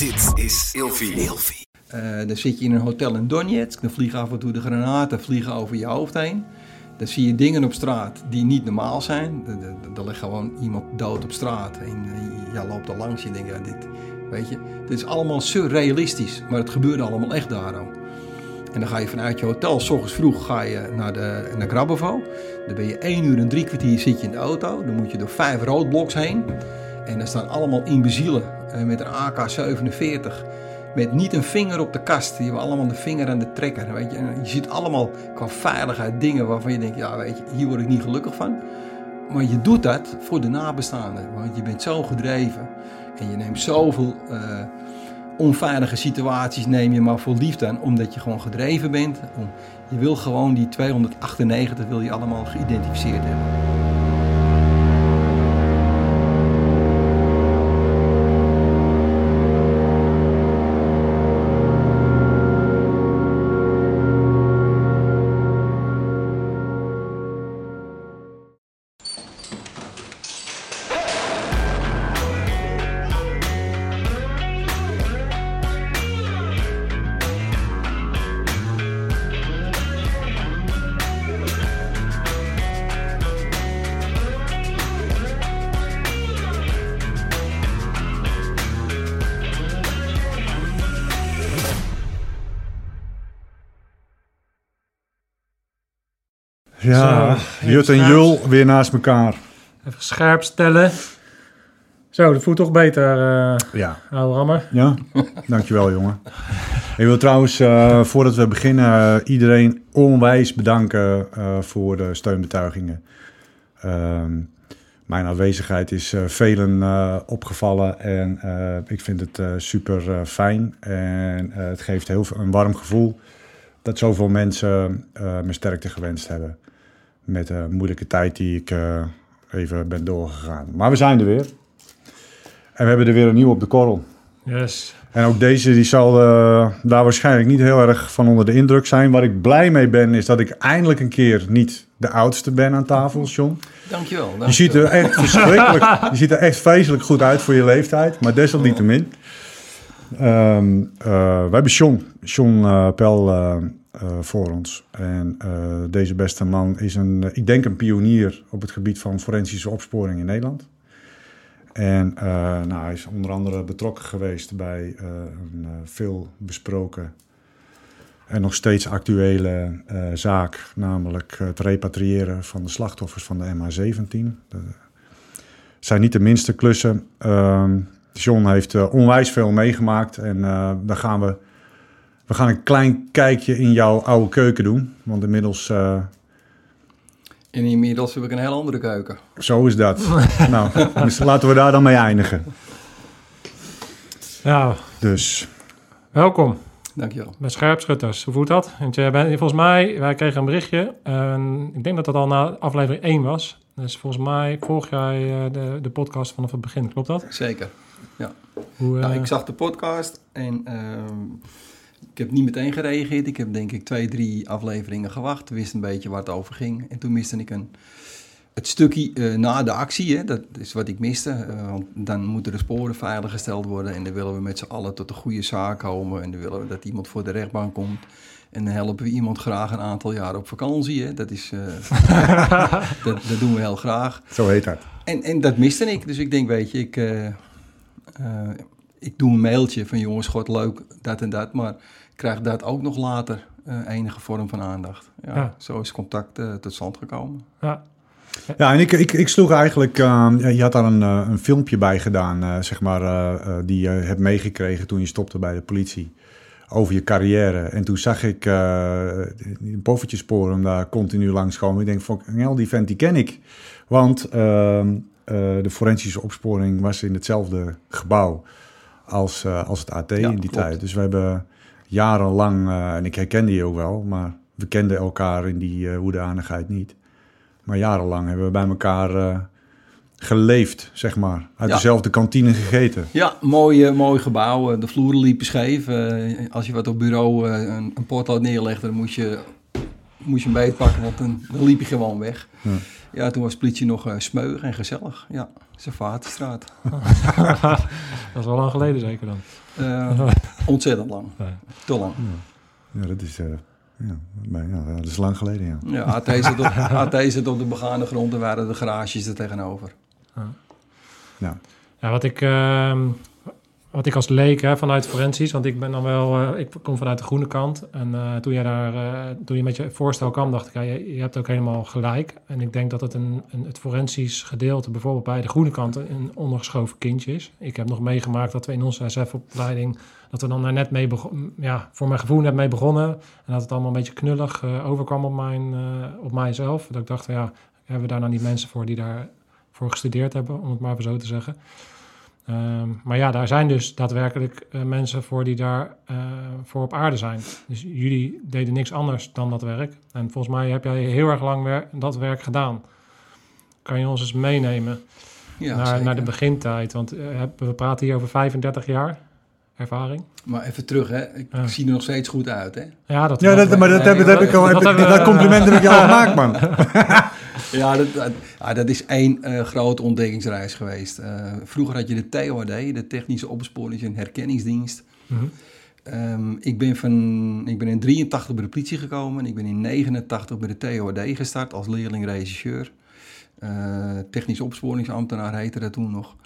Dit is Ilfie. Eh, dan zit je in een hotel in Donetsk, dan vliegen af en toe de granaten vliegen over je hoofd heen. Dan zie je dingen op straat die niet normaal zijn. Er- ligt gewoon iemand dood op straat en eh, jij loopt er langs en je denkt, ja, dit, weet je. Het is allemaal surrealistisch, maar het gebeurde allemaal echt daar ook. En dan ga je vanuit je hotel, s ochtends vroeg, ga je naar, de, naar Grabovo. Dan ben je één uur en drie kwartier zit je in de auto. Dan moet je door vijf roodbloks heen. En daar staan allemaal imbecielen eh, met een AK-47. Met niet een vinger op de kast. Die hebben allemaal de vinger aan de trekker. Weet je. En je ziet allemaal qua veiligheid dingen waarvan je denkt... ja, weet je, hier word ik niet gelukkig van. Maar je doet dat voor de nabestaanden. Want je bent zo gedreven. En je neemt zoveel eh, onveilige situaties neem je maar voor lief dan. Omdat je gewoon gedreven bent. Om, je wil gewoon die 298 wil je allemaal geïdentificeerd hebben. Ja, Zo, Jut en. Jul weer naast elkaar. Even scherp stellen. Zo, dat voelt toch beter, eh Ja, oude rammer. ja. dankjewel jongen. Ik wil trouwens, eh, voordat we beginnen, eh, iedereen onwijs bedanken voor de steunbetuigingen. Ehm, mijn aanwezigheid is velen opgevallen en ik vind het super fijn. En het geeft heel veel, een warm gevoel dat zoveel mensen me sterkte gewenst hebben. Met de moeilijke tijd die ik eh, even ben doorgegaan. Maar we zijn er weer. En we hebben er weer een nieuw op de korrel. Yes. En ook deze die zal eh, daar waarschijnlijk niet heel erg van onder de indruk zijn. Waar ik blij mee ben is dat ik eindelijk een keer niet de oudste ben aan tafel, John. Dankjewel. dankjewel. Je ziet er echt verschrikkelijk, je ziet er echt vreselijk goed uit voor je leeftijd, maar desalniettemin. Ehm eh, we hebben John, John eh, Pel voor ons. En eh, deze beste man is een, eh, ik denk een pionier op het gebied van forensische opsporing in Nederland. En eh, nou, hij is onder andere betrokken geweest bij eh, een eh, veel besproken en nog steeds actuele eh, zaak, namelijk het repatriëren van de slachtoffers van de MH17. Dat zijn niet de minste klussen. Ehm, John heeft eh, onwijs veel meegemaakt en eh dan gaan we, we gaan een klein kijkje in jouw oude keuken doen. Want inmiddels, eh, En inmiddels heb ik een heel andere keuken. zo is dat. nou, dus laten we daar dan mee eindigen. Ja, Dus welkom Dankjewel. bij Scherpschutters. Hoe voelt dat? Want jij bent, volgens mij, wij kregen een berichtje. En ik denk dat dat al na aflevering 1 was. Dus volgens mij volg jij eh, de, de podcast vanaf het begin. Klopt dat? Zeker. Hoe, eh, Nou, ik zag de podcast en ehm, heb niet meteen gereageerd. Ik heb denk ik twee, drie afleveringen gewacht. Wist een beetje waar het over ging. En toen miste ik een, het stukje eh, na de actie. Hè, dat is wat ik miste. Eh, want dan moeten de sporen veiliggesteld worden. En dan willen we met z'n allen tot een goede zaak komen. En dan willen we dat iemand voor de rechtbank komt. En dan helpen we iemand graag een aantal jaar op vakantie. Hè. Dat, is, eh, dat, dat doen we heel graag. zo heet dat. En, en dat miste ik. Dus ik denk, weet je, ik, ik doe een mailtje van jongens, god leuk, dat en dat. Maar ik krijg dat ook nog later eh, enige vorm van aandacht. Ja, Ja. Zo is contact eh, tot stand gekomen. ja. Ja, en ik, ik, ik sloeg eigenlijk... eh, ja, je had daar een, eh, een filmpje bij gedaan, eh, zeg maar, eh, eh, die je hebt meegekregen toen je stopte bij de politie. Over je carrière. En toen zag ik eh die poffertjesporen daar continu langskomen. Ik denk van, die vent die ken ik. Want ehm, eh, de forensische opsporing was in hetzelfde gebouw als, eh, als het AT Ja, in die klopt. tijd. Dus we hebben jarenlang, eh, en ik herkende je ook wel, maar we kenden elkaar in die eh hoedanigheid niet. Maar jarenlang hebben we bij elkaar geleefd, zeg maar. Uit Ja. dezelfde kantine gegeten. Ja, mooi, mooi gebouw. De vloeren liepen scheef. Als je wat op bureau een, een potlood neerlegde, dan moest je, moest je hem beetpakken, want dan, dan liep je gewoon weg. Ja. Ja, toen was politie nog uh, smeug en gezellig. Ja, Vatenstraat. dat is wel lang geleden zeker dan? Uh, ontzettend lang. Te lang. Ja, ja dat is... Uh, ja, maar, ja, dat is lang geleden, ja. Ja, AT zit op, AT zit op de begane grond en waren de garages er tegenover. Ja. ja. Ja, wat ik, uh, wat ik als leek hè, vanuit forensisch, want ik ben dan wel, uh, ik kom vanuit de groene kant. En uh, toen, jij daar, uh, toen je met je voorstel kwam, dacht ik, ja, je, je, hebt ook helemaal gelijk. En ik denk dat het een, een, het forensisch gedeelte, bijvoorbeeld bij de groene kant, een ondergeschoven kindje is. Ik heb nog meegemaakt dat we in onze SF-opleiding, dat we dan daar net mee begonnen, ja, voor mijn gevoel net mee begonnen. En dat het allemaal een beetje knullig overkwam op, mijn, op mijzelf. Dat ik dacht, ja, hebben we daar nou niet mensen voor die daarvoor gestudeerd hebben, om het maar even zo te zeggen. Um, maar ja, daar zijn dus daadwerkelijk uh, mensen voor die daar uh, voor op aarde zijn. Dus jullie deden niks anders dan dat werk. En volgens mij heb jij heel erg lang wer dat werk gedaan. Kan je ons eens meenemen ja, naar, naar, de begintijd? Want uh, we praten hier over 35 jaar ervaring. Maar even terug, hè. Ik ja. zie er nog steeds goed uit, hè? Ja, dat, ja, dat maar dat, heb, dat heb ik al. Dat, heb, dat compliment heb ik al gemaakt, man. Ja, dat, dat, dat, is één uh, grote ontdekkingsreis geweest. Uh, vroeger had je de TOD, de Technische Opsporings- en Herkenningsdienst. Mm -hmm. um, ik, ben van, ik ben in 83 bij de politie gekomen. Ik ben in 89 bij de TOD gestart als leerling-regisseur. Uh, technisch opsporingsambtenaar heette dat toen nog.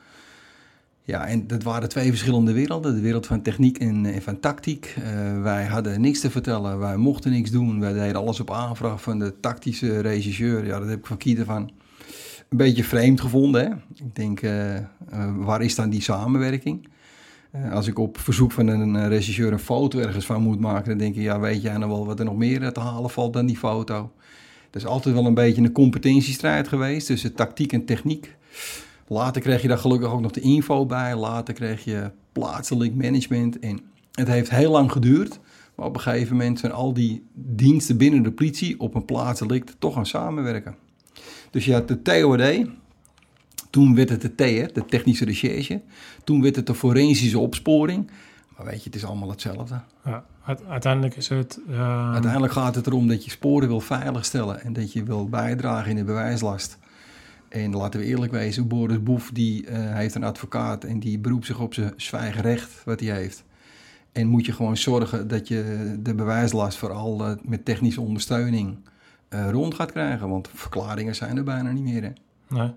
Ja, en dat waren twee verschillende werelden. De wereld van techniek en, en van tactiek. Uh, wij hadden niks te vertellen, wij mochten niks doen. Wij deden alles op aanvraag van de tactische regisseur. Ja, dat heb ik van Kieter van een beetje vreemd gevonden. Hè? Ik denk, uh, waar is dan die samenwerking? als ik op verzoek van een regisseur een foto ergens van moet maken, dan denk ik, ja, weet jij nou wel wat er nog meer te halen valt dan die foto? Dat is altijd wel een beetje een competentiestrijd geweest tussen tactiek en techniek. Later kreeg je daar gelukkig ook nog de info bij. Later kreeg je plaatselijk management. En het heeft heel lang geduurd. Maar op een gegeven moment zijn al die diensten binnen de politie op een plaatselijk toch gaan samenwerken. Dus je had de TOD. Toen werd het de TR, de technische recherche. Toen werd het de forensische opsporing. Maar weet je, het is allemaal hetzelfde. Ja, uiteindelijk is het... Uh... Uiteindelijk gaat het erom dat je sporen wil veiligstellen... en dat je wil bijdragen in de bewijslast. En laten we eerlijk wezen, Boris Boef die, uh, heeft een advocaat en die beroept zich op zijn zwijgerecht wat hij heeft. En moet je gewoon zorgen dat je de bewijslast vooral uh, met technische ondersteuning uh, rond gaat krijgen. Want verklaringen zijn er bijna niet meer. Hè? Nee.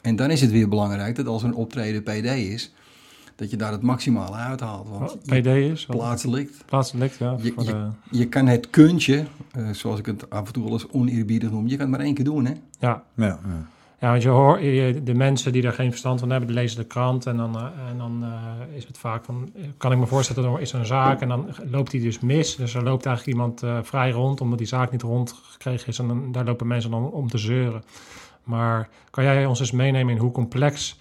En dan is het weer belangrijk dat als een optreden PD is, dat je daar het maximale uithaalt. Want PD is? Plaatselijk. Plaatselijk, ja. Je, je, je, kan het kuntje, uh, zoals ik het af en toe wel eens oneerbiedig noem, je kan het maar één keer doen, hè? Ja. Ja, ja. ja want je hoort de mensen die daar geen verstand van hebben, die lezen de krant en dan, uh, en dan uh, is het vaak van, kan ik me voorstellen, er is een zaak en dan loopt die dus mis. Dus er loopt eigenlijk iemand vrij rond, omdat die zaak niet rondgekregen is en dan, daar lopen mensen dan om te zeuren. Maar kan jij ons eens meenemen in hoe complex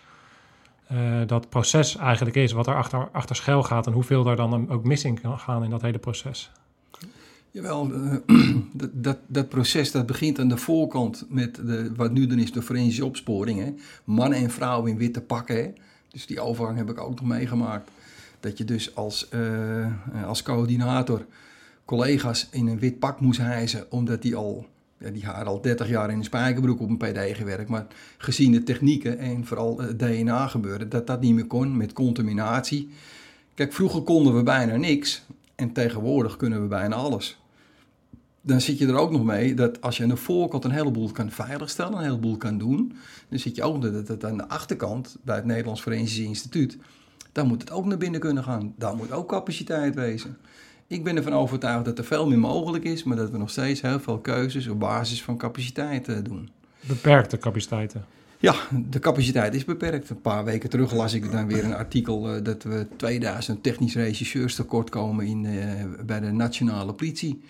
uh, dat proces eigenlijk is, wat er achter, achter schuil gaat en hoeveel er dan ook missing kan gaan in dat hele proces. Jawel, uh, dat, dat proces dat begint aan de voorkant met de, wat nu dan is de forensische opsporing. Hè? Mannen en vrouwen in witte pakken. Hè? Dus die overgang heb ik ook nog meegemaakt. Dat je dus als, uh, als coördinator collega's in een wit pak moest hijsen, omdat die al die had al 30 jaar in een spijkerbroek op een PD gewerkt. Maar gezien de technieken en vooral het DNA gebeuren, dat dat niet meer kon met contaminatie. Kijk, vroeger konden we bijna niks en tegenwoordig kunnen we bijna alles. Dan zit je er ook nog mee dat als je aan de voorkant een heleboel kan veiligstellen, een heleboel kan doen, dan zit je ook dat aan de achterkant bij het Nederlands Forensisch Instituut, dan moet het ook naar binnen kunnen gaan. Daar moet ook capaciteit wezen. Ik ben ervan overtuigd dat er veel meer mogelijk is, maar dat we nog steeds heel veel keuzes op basis van capaciteiten doen. Beperkte capaciteiten. Ja, de capaciteit is beperkt. Een paar weken terug las ik dan weer een artikel uh, dat we 2000 technisch regisseurs tekort komen in, uh, bij de nationale politie.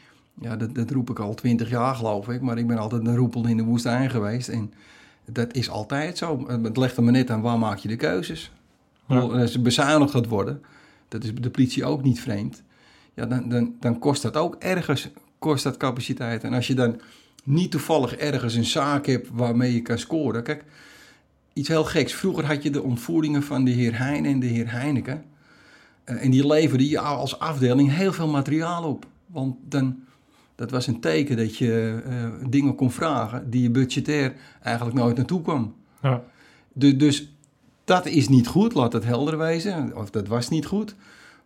Ja, dat, dat, roep ik al twintig jaar geloof ik, maar ik ben altijd een roepel in de woestijn geweest. En dat is altijd zo. Het legt er maar net aan waar maak je de keuzes. Ja. Als bezuinigd gaat worden, dat is de politie ook niet vreemd ja, dan, dan, dan kost dat ook ergens kost dat capaciteit. En als je dan niet toevallig ergens een zaak hebt waarmee je kan scoren. Kijk, iets heel geks. Vroeger had je de ontvoeringen van de heer Heijn en de heer Heineken. Uh, en die leverden je als afdeling heel veel materiaal op. Want dan, Dat was een teken dat je eh, dingen kon vragen die je budgetair eigenlijk nooit naartoe kwam. Ja. Dus, dus dat is niet goed, laat het helder wezen. Of dat was niet goed.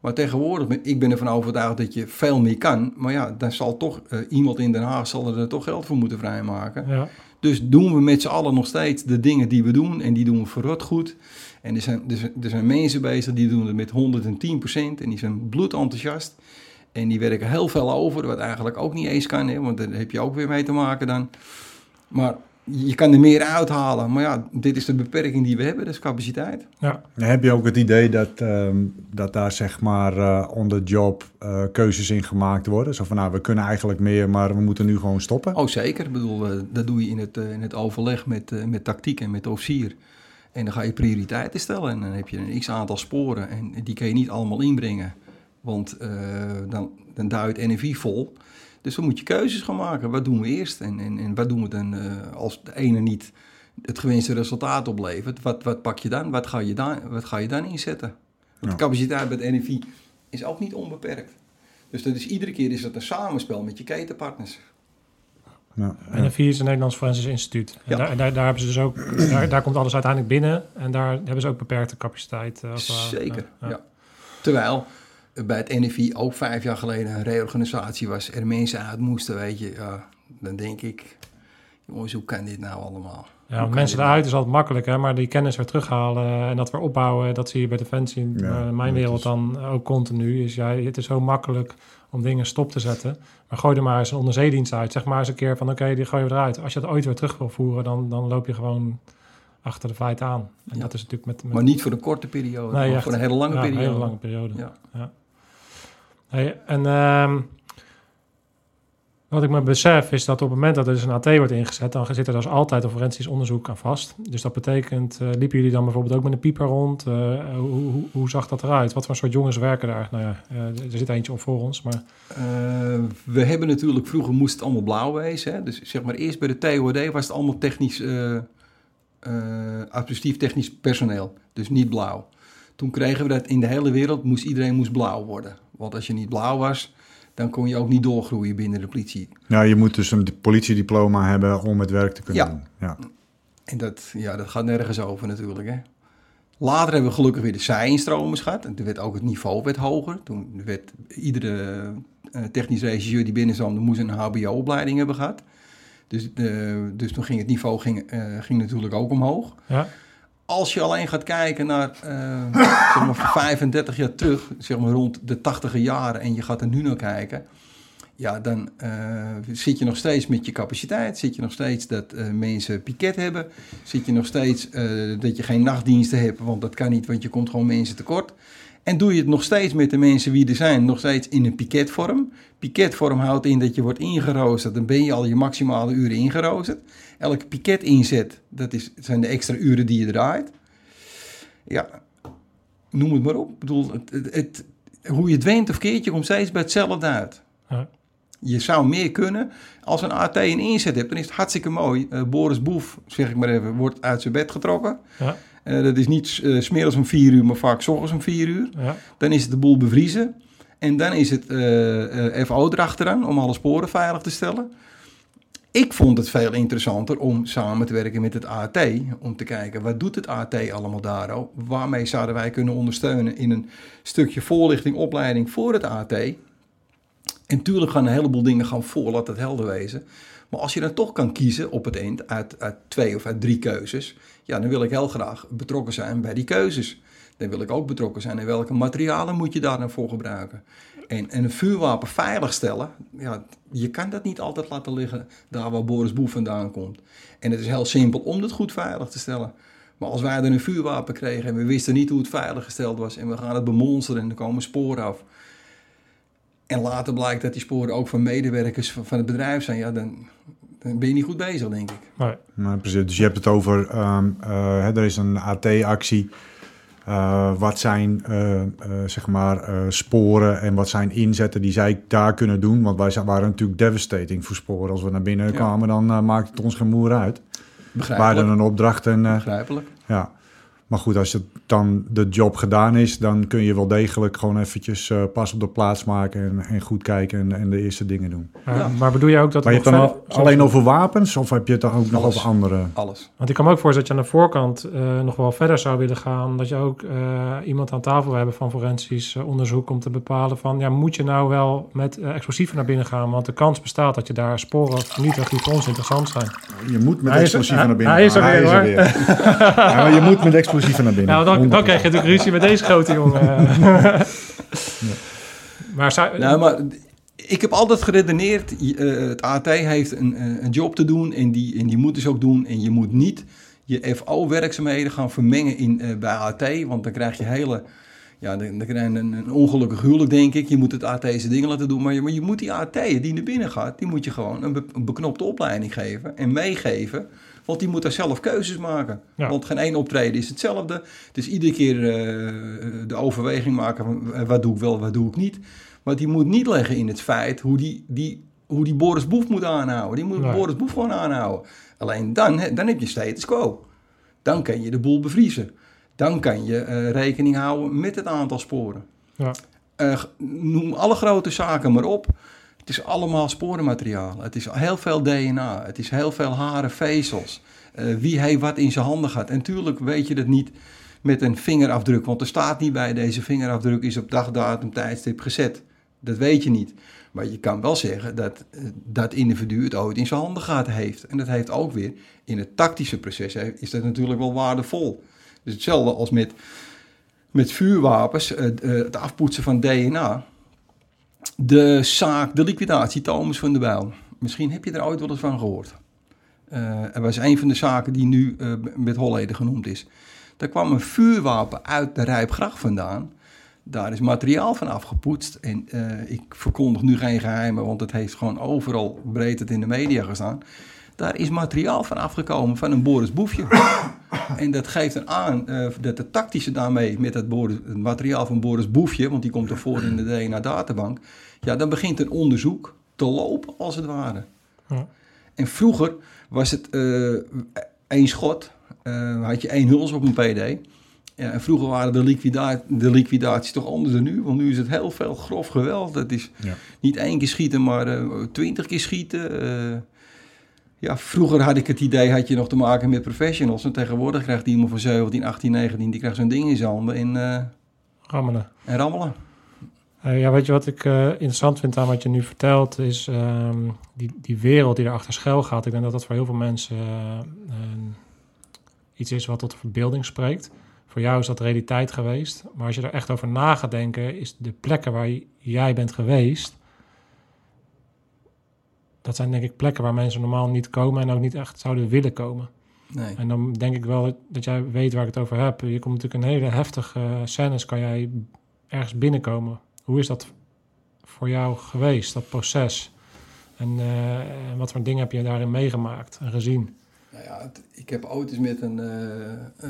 Maar tegenwoordig, ik ben ervan overtuigd dat je veel meer kan. Maar ja, dan zal toch eh, iemand in Den Haag zal er toch geld voor moeten vrijmaken. Ja. Dus doen we met z'n allen nog steeds de dingen die we doen. En die doen we verrot goed. En er zijn, er zijn, er zijn mensen bezig die doen het met 110% en die zijn bloedenthousiast. En die werken heel veel over, wat eigenlijk ook niet eens kan. Hè, want daar heb je ook weer mee te maken dan. Maar je kan er meer uithalen. Maar ja, dit is de beperking die we hebben, dat is capaciteit. Ja. Heb je ook het idee dat, ehm, dat daar zeg maar eh on the job eh, keuzes in gemaakt worden? Zo van nou, we kunnen eigenlijk meer, maar we moeten nu gewoon stoppen. Oh, zeker. Ik bedoel, eh, dat doe je in het, in het overleg met, met tactiek en met de officier. En dan ga je prioriteiten stellen. En dan heb je een x-aantal sporen. En die kun je niet allemaal inbrengen. Want eh, dan, dan duidt NFI vol. Dus dan moet je keuzes gaan maken. Wat doen we eerst? En, en, en wat doen we dan eh, als de ene niet het gewenste resultaat oplevert? Wat, wat pak je dan? Wat ga je dan, wat ga je dan inzetten? Want de capaciteit bij het NFI is ook niet onbeperkt. Dus dat is, iedere keer is dat een samenspel met je ketenpartners. Ja, ja. NFI is een Nederlands Forensisch Instituut. En, Ja. daar, en daar, daar hebben ze dus ook, daar, daar komt alles uiteindelijk binnen. En daar hebben ze ook beperkte capaciteit. eh, ware. Zeker, Ja, ja. Terwijl eh, bij het NFI ook vijf jaar geleden een reorganisatie was. Er mensen uit moesten, weet je. Ja, dan denk ik, jongens, hoe kan dit nou allemaal? Ja, mensen dit eruit is altijd makkelijk, hè? maar die kennis weer terughalen en dat weer opbouwen, dat zie je bij Defensie in Ja, eh, mijn wereld is- dan ook continu. Is, ja, het is zo makkelijk om dingen stop te zetten. Maar gooi er maar eens een onderzeedienst uit. Zeg maar eens een keer van oké, die gooien we eruit. Als je dat ooit weer terug wil voeren, dan, dan loop je gewoon achter de feiten aan. En Ja. dat is natuurlijk met... met Maar niet voor een korte periode, Nee, maar echt. voor een hele lange ja, periode. Een hele lange periode. Ja. En ehm, wat ik me besef is dat op het moment dat er dus een AT wordt ingezet, dan zit er dus altijd een forensisch onderzoek aan vast. Dus dat betekent, eh, liepen jullie dan bijvoorbeeld ook met een pieper rond? Eh, hoe, hoe, zag dat eruit? Wat voor soort jongens werken daar? Nou ja, eh, er zit eentje op voor ons, maar we hebben natuurlijk, vroeger moest het allemaal blauw wezen. Hè? Dus zeg maar eerst bij de TOD was het allemaal technisch, administratief technisch personeel. Dus niet blauw. Toen kregen we dat in de hele wereld, moest iedereen moest blauw worden. Want als je niet blauw was, dan kon je ook niet doorgroeien binnen de politie. Ja, je moet dus een politiediploma hebben om het werk te kunnen Ja. doen. Ja. En dat, ja, dat gaat nergens over natuurlijk. Hè. Later hebben we gelukkig weer de zijinstromers gehad. En toen werd ook het niveau werd hoger. Toen werd iedere eh, technisch regisseur die binnenzwam, moest een hbo-opleiding hebben gehad. Dus, dus toen ging het niveau ging, eh, ging natuurlijk ook omhoog. ja, Als je alleen gaat kijken naar eh, zeg maar 35 jaar terug, zeg maar rond de 80 jaren, en je gaat er nu naar kijken, ja, dan eh, zit je nog steeds met je capaciteit, zit je nog steeds dat eh, mensen piket hebben, zit je nog steeds dat je geen nachtdiensten hebt, want dat kan niet, want je komt gewoon mensen tekort. En doe je het nog steeds met de mensen wie er zijn, nog steeds in een piketvorm. Piketvorm houdt in dat je wordt ingeroosterd, dan ben je al je maximale uren ingeroosterd. Elke piket inzet, dat is, zijn de extra uren die je draait. Ja, noem het maar op. Ik bedoel, het, het, het- hoe je het went of keert, je komt steeds bij hetzelfde uit. Ja. Je zou meer kunnen. Als een AT een inzet hebt, dan is het hartstikke mooi. Eh, Boris Boef, zeg ik maar even, wordt uit zijn bed getrokken. ja, Eh, dat is niet uh, smiddags om vier uur, maar vaak s ochtends om vier uur. ja, Dan is het de boel bevriezen. En dan is het eh, eh, FO erachteraan om alle sporen veilig te stellen. Ik vond het veel interessanter om samen te werken met het AT. Om te kijken, wat doet het AT allemaal daar? oh? Waarmee zouden wij kunnen ondersteunen in een stukje voorlichting, opleiding voor het AT? En tuurlijk gaan een heleboel dingen gaan voor, laat het helder wezen. Maar als je dan toch kan kiezen op het eind uit, uit twee of uit drie keuzes, ja, dan wil ik heel graag betrokken zijn bij die keuzes. Dan wil ik ook betrokken zijn in welke materialen moet je daar dan voor gebruiken. En, en een vuurwapen veilig stellen, ja, je kan dat niet altijd laten liggen daar waar Boris Boef vandaan komt. En het is heel simpel om het goed veilig te stellen. Maar als wij dan een vuurwapen kregen en we wisten niet hoe het veilig gesteld was en we gaan het bemonsteren en er komen sporen af. En later blijkt dat die sporen ook van medewerkers van het bedrijf zijn, ja, dan, dan ben je niet goed bezig, denk ik. maar, Nou, precies. Dus je hebt het over, ehm, eh, hè, er is een AT-actie. Eh, wat zijn eh, eh, zeg maar eh, sporen en wat zijn inzetten die zij daar kunnen doen? Want wij waren natuurlijk devastating voor sporen. Als we naar binnen Ja. kwamen, dan maakte het ons geen moer uit. Begrijpelijk. een opdracht en eh, Begrijpelijk. ja. Maar goed, als het dan de job gedaan is, dan kun je wel degelijk gewoon eventjes eh, pas op de plaats maken en, en goed kijken en, en de eerste dingen doen. Maar, Ja. maar bedoel je ook dat... Maar je hebt dan verder- al- alleen over wapens of heb je het dan ook nog over andere? Alles. Want ik kan me ook voorstellen dat je aan de voorkant eh, nog wel verder zou willen gaan. Dat je ook eh, iemand aan tafel wil hebben van forensisch onderzoek om te bepalen van... Ja, moet je nou wel met explosieven naar binnen gaan? Want de kans bestaat dat je daar sporen vernietigt die voor ons interessant zijn. Je moet met explosieven naar binnen. hij is er gaan. weer, hoor. weer. ja, maar je moet met explosieven naar binnen. Ja, dan, dan 100%. krijg je natuurlijk ruzie met deze grote jongen. Maar zou, Nou, maar ik heb altijd geredeneerd, eh, het AT heeft een, een een job te doen en die, en die moeten ze ook doen. En je moet niet je FO-werkzaamheden gaan vermengen in, eh, bij AT, want dan krijg je hele... Ja, dan, dan krijg je een, een ongelukkig huwelijk, denk ik. Je moet het AT zijn dingen laten doen, maar je, maar je moet die AT die naar binnen gaat, die moet je gewoon een, be- een beknopte opleiding geven en meegeven. Want die moet daar zelf keuzes maken. Ja. Want geen één optreden is hetzelfde. Dus iedere keer eh, de overweging maken van eh, wat doe ik wel, wat doe ik niet. Maar die moet niet leggen in het feit hoe die, die, hoe die Boris Boef moet aanhouden. Die moet Nee. Boris Boef gewoon aanhouden. Alleen dan, dan heb je status quo. Dan kan je de boel bevriezen. Dan kan je eh, rekening houden met het aantal sporen. ja. Eh, noem alle grote zaken maar op. Het is allemaal sporenmateriaal. Het is heel veel DNA. Het is heel veel haren, vezels. Eh, wie heeft wat in zijn handen gehad. En natuurlijk weet je dat niet met een vingerafdruk. Want er staat niet bij deze vingerafdruk is op dag, datum, tijdstip gezet. Dat weet je niet. Maar je kan wel zeggen dat eh, dat individu het ooit in zijn handen gehad heeft. En dat heeft ook weer in het tactische proces is dat natuurlijk wel waardevol. Dus hetzelfde als met, met vuurwapens, eh, eh, het afpoetsen van DNA. De zaak, de liquidatie Thomas van der Bijl. Misschien heb je er ooit wel eens van gehoord. Eh er was een van de zaken die nu eh, met Hollede genoemd is. Daar kwam een vuurwapen uit de Rijpgracht vandaan. Daar is materiaal van afgepoetst. En eh, ik verkondig nu geen geheimen, want het heeft gewoon overal breed het in de media gestaan. Daar is materiaal van afgekomen van een Boris Boefje. en dat geeft er aan eh, dat de tactische daarmee met het, Boris- het materiaal van Boris Boefje, want die komt ervoor in de DNA-databank, ja, dan begint een onderzoek te lopen als het ware. Ja. En vroeger was het eh, één schot, eh, had je één huls op een PD. Ja, en vroeger waren de, liquida de liquidaties toch anders dan nu, want nu is het heel veel grof geweld. Het is Ja. niet één keer schieten, maar twintig keer schieten. Ja, vroeger had ik het idee, had je nog te maken met professionals. En tegenwoordig krijgt iemand van 17, 18, 19, die krijgt zo'n ding in zijn handen en, eh, Rammelen. en rammelen. Eh, ja, weet je wat ik eh, interessant vind aan wat je nu vertelt, is ehm, die, die wereld die erachter schuil gaat. Ik denk dat dat voor heel veel mensen iets is wat tot de verbeelding spreekt. Voor jou is dat realiteit geweest. Maar als je er echt over na gaat denken, is de plekken waar jij bent geweest, dat zijn denk ik plekken waar mensen normaal niet komen en ook niet echt zouden willen komen. Nee. En dan denk ik wel dat, jij weet waar ik het over heb. Je komt natuurlijk een hele heftige eh, scènes, kan jij ergens binnenkomen. Hoe is dat voor jou geweest, dat proces? En, eh, wat voor dingen heb je daarin meegemaakt en gezien? Nou ja, het- ik heb ooit eens met een, eh,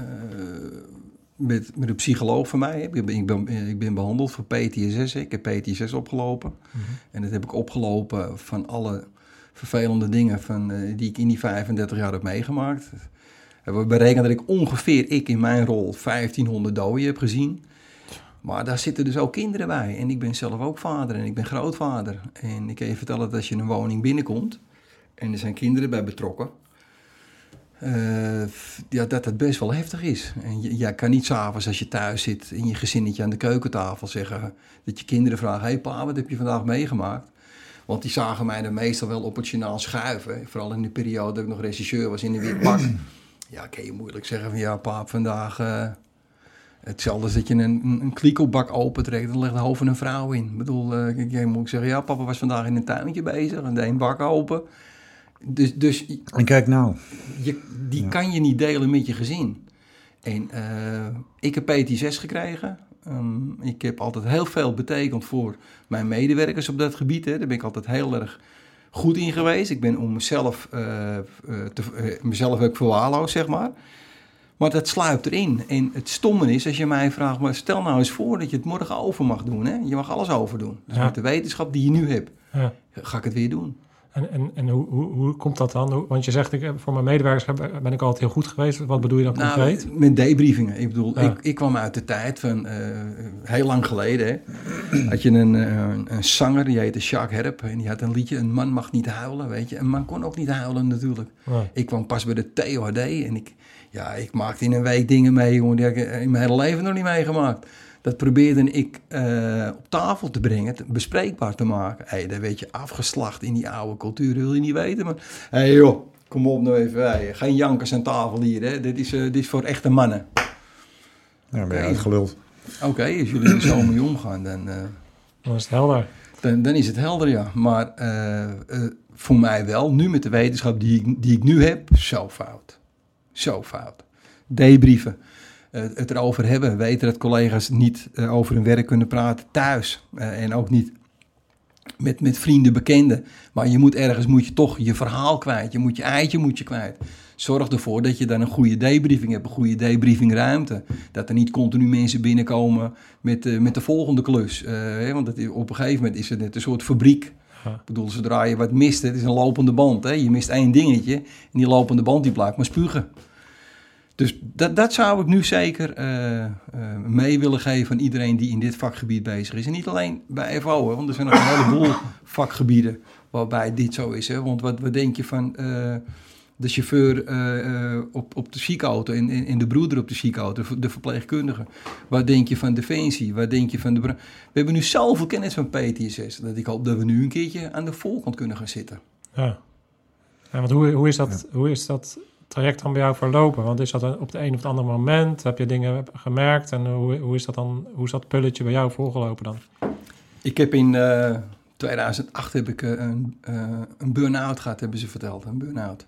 met, met een psycholoog van mij, ik ben, ik ben, ik ben behandeld voor PTSS. Ik heb PTSS opgelopen. En dat heb ik opgelopen van alle vervelende dingen van, eh, die ik in die 35 jaar heb meegemaakt. We berekenen dat ik ongeveer, ik in mijn rol, 1500 doden heb gezien. Maar daar zitten dus ook kinderen bij. En ik ben zelf ook vader en ik ben grootvader. En ik kan je vertellen dat als je een woning binnenkomt en er zijn kinderen bij betrokken, eh, ja, dat het best wel heftig is. En jij kan niet s'avonds als je thuis zit in je gezinnetje aan de keukentafel zeggen dat je kinderen vragen: Hé hey pa, wat heb je vandaag meegemaakt? Want die zagen mij dan meestal wel op het journaal schuiven. Vooral in de periode dat ik nog regisseur was in een wit pak. Ja, kan je moeilijk zeggen van ja, pa, vandaag. eh, hetzelfde als dat je een, een, kliko-bak opentrekt, dan ligt de hoofd van een vrouw in. Ik bedoel, eh, ik, ik moet zeggen, ja, papa was vandaag in een tuintje bezig en deed een bak open. Dus, dus En kijk nou, je, die Ja. kan je niet delen met je gezin. En eh, ik heb PT6 gekregen. Ehm, ik heb altijd heel veel betekend voor mijn medewerkers op dat gebied. Hè. Daar ben ik altijd heel erg goed in geweest. Ik ben om mezelf, te, eh, mezelf ik verwaarloosd, zeg maar. Maar dat sluipt erin. En het stomme is, als je mij vraagt, maar stel nou eens voor dat je het morgen over mag doen. Hè? Je mag alles overdoen. Dus Ja. met de wetenschap die je nu hebt, Ja. ga ik het weer doen. En, en, en hoe, hoe, hoe komt dat dan? Want je zegt, ik, voor mijn medewerkers ben ik altijd heel goed geweest. Wat bedoel je dan concreet? Nou, met debriefingen. Ik bedoel, Ja. ik, ik kwam uit de tijd van eh, heel lang geleden. Hè, had je een, eh, een, zanger, die heette Jacques Herp. En die had een liedje, Een man mag niet huilen, weet je. Een man kon ook niet huilen natuurlijk. Ik kwam pas bij de TOHD en ik, ja, ik maakte in een week dingen mee, jongen, die heb ik in mijn hele leven nog niet meegemaakt. Dat probeerde ik eh, op tafel te brengen, te- bespreekbaar te maken. Hé, daar werd je afgeslacht in die oude cultuur, wil je niet weten. Maar hé joh, kom op nou even bij. Geen jankers aan tafel hier, hè. Dit is, eh, dit is voor echte mannen. Ja, ben je Oké. uitgeluld. Oké, als jullie er zo mee omgaan, dan, eh, Dan is het helder. dan, dan is het helder, ja. Maar eh, eh, voor mij wel, nu met de wetenschap die ik, die ik nu heb, zo fout. Zo fout. Debriefen. Eh, het erover hebben. Weten dat collega's niet eh, over hun werk kunnen praten thuis. Eh, en ook niet met, met vrienden, bekenden. Maar je moet ergens moet je toch je verhaal kwijt. Je moet je eitje moet je kwijt. Zorg ervoor dat je dan een goede debriefing hebt. Een goede debriefingruimte. Dat er niet continu mensen binnenkomen met, eh, met de volgende klus. Hè, want het, op een gegeven moment is het net een soort fabriek. Ik bedoel, zodra je wat mist, het is een lopende band. Hè? Je mist één dingetje en die lopende band die blijft maar spugen. Dus dat, dat zou ik nu zeker eh, eh, mee willen geven aan iedereen die in dit vakgebied bezig is. En niet alleen bij FO, hè, want er zijn nog een heleboel vakgebieden waarbij dit zo is. Hè? Want wat, wat denk je van eh, de chauffeur op, op de ziekenauto en, en, de broeder op de ziekenauto, de, verpleegkundige? Wat denk je van Defensie? Wat denk je van de... We hebben nu zoveel kennis van PTSS dat ik hoop dat we nu een keertje aan de voorkant kunnen gaan zitten. Ja. ja want hoe, hoe, is dat, hoe is dat traject dan bij jou verlopen? Want is dat op de een of het andere moment? Heb je dingen gemerkt? En hoe, hoe is dat dan? Hoe is dat pulletje bij jou volgelopen dan? Ik heb in eh, 2008 heb ik, eh, een, eh, een burn-out gehad, hebben ze verteld. Een burn-out.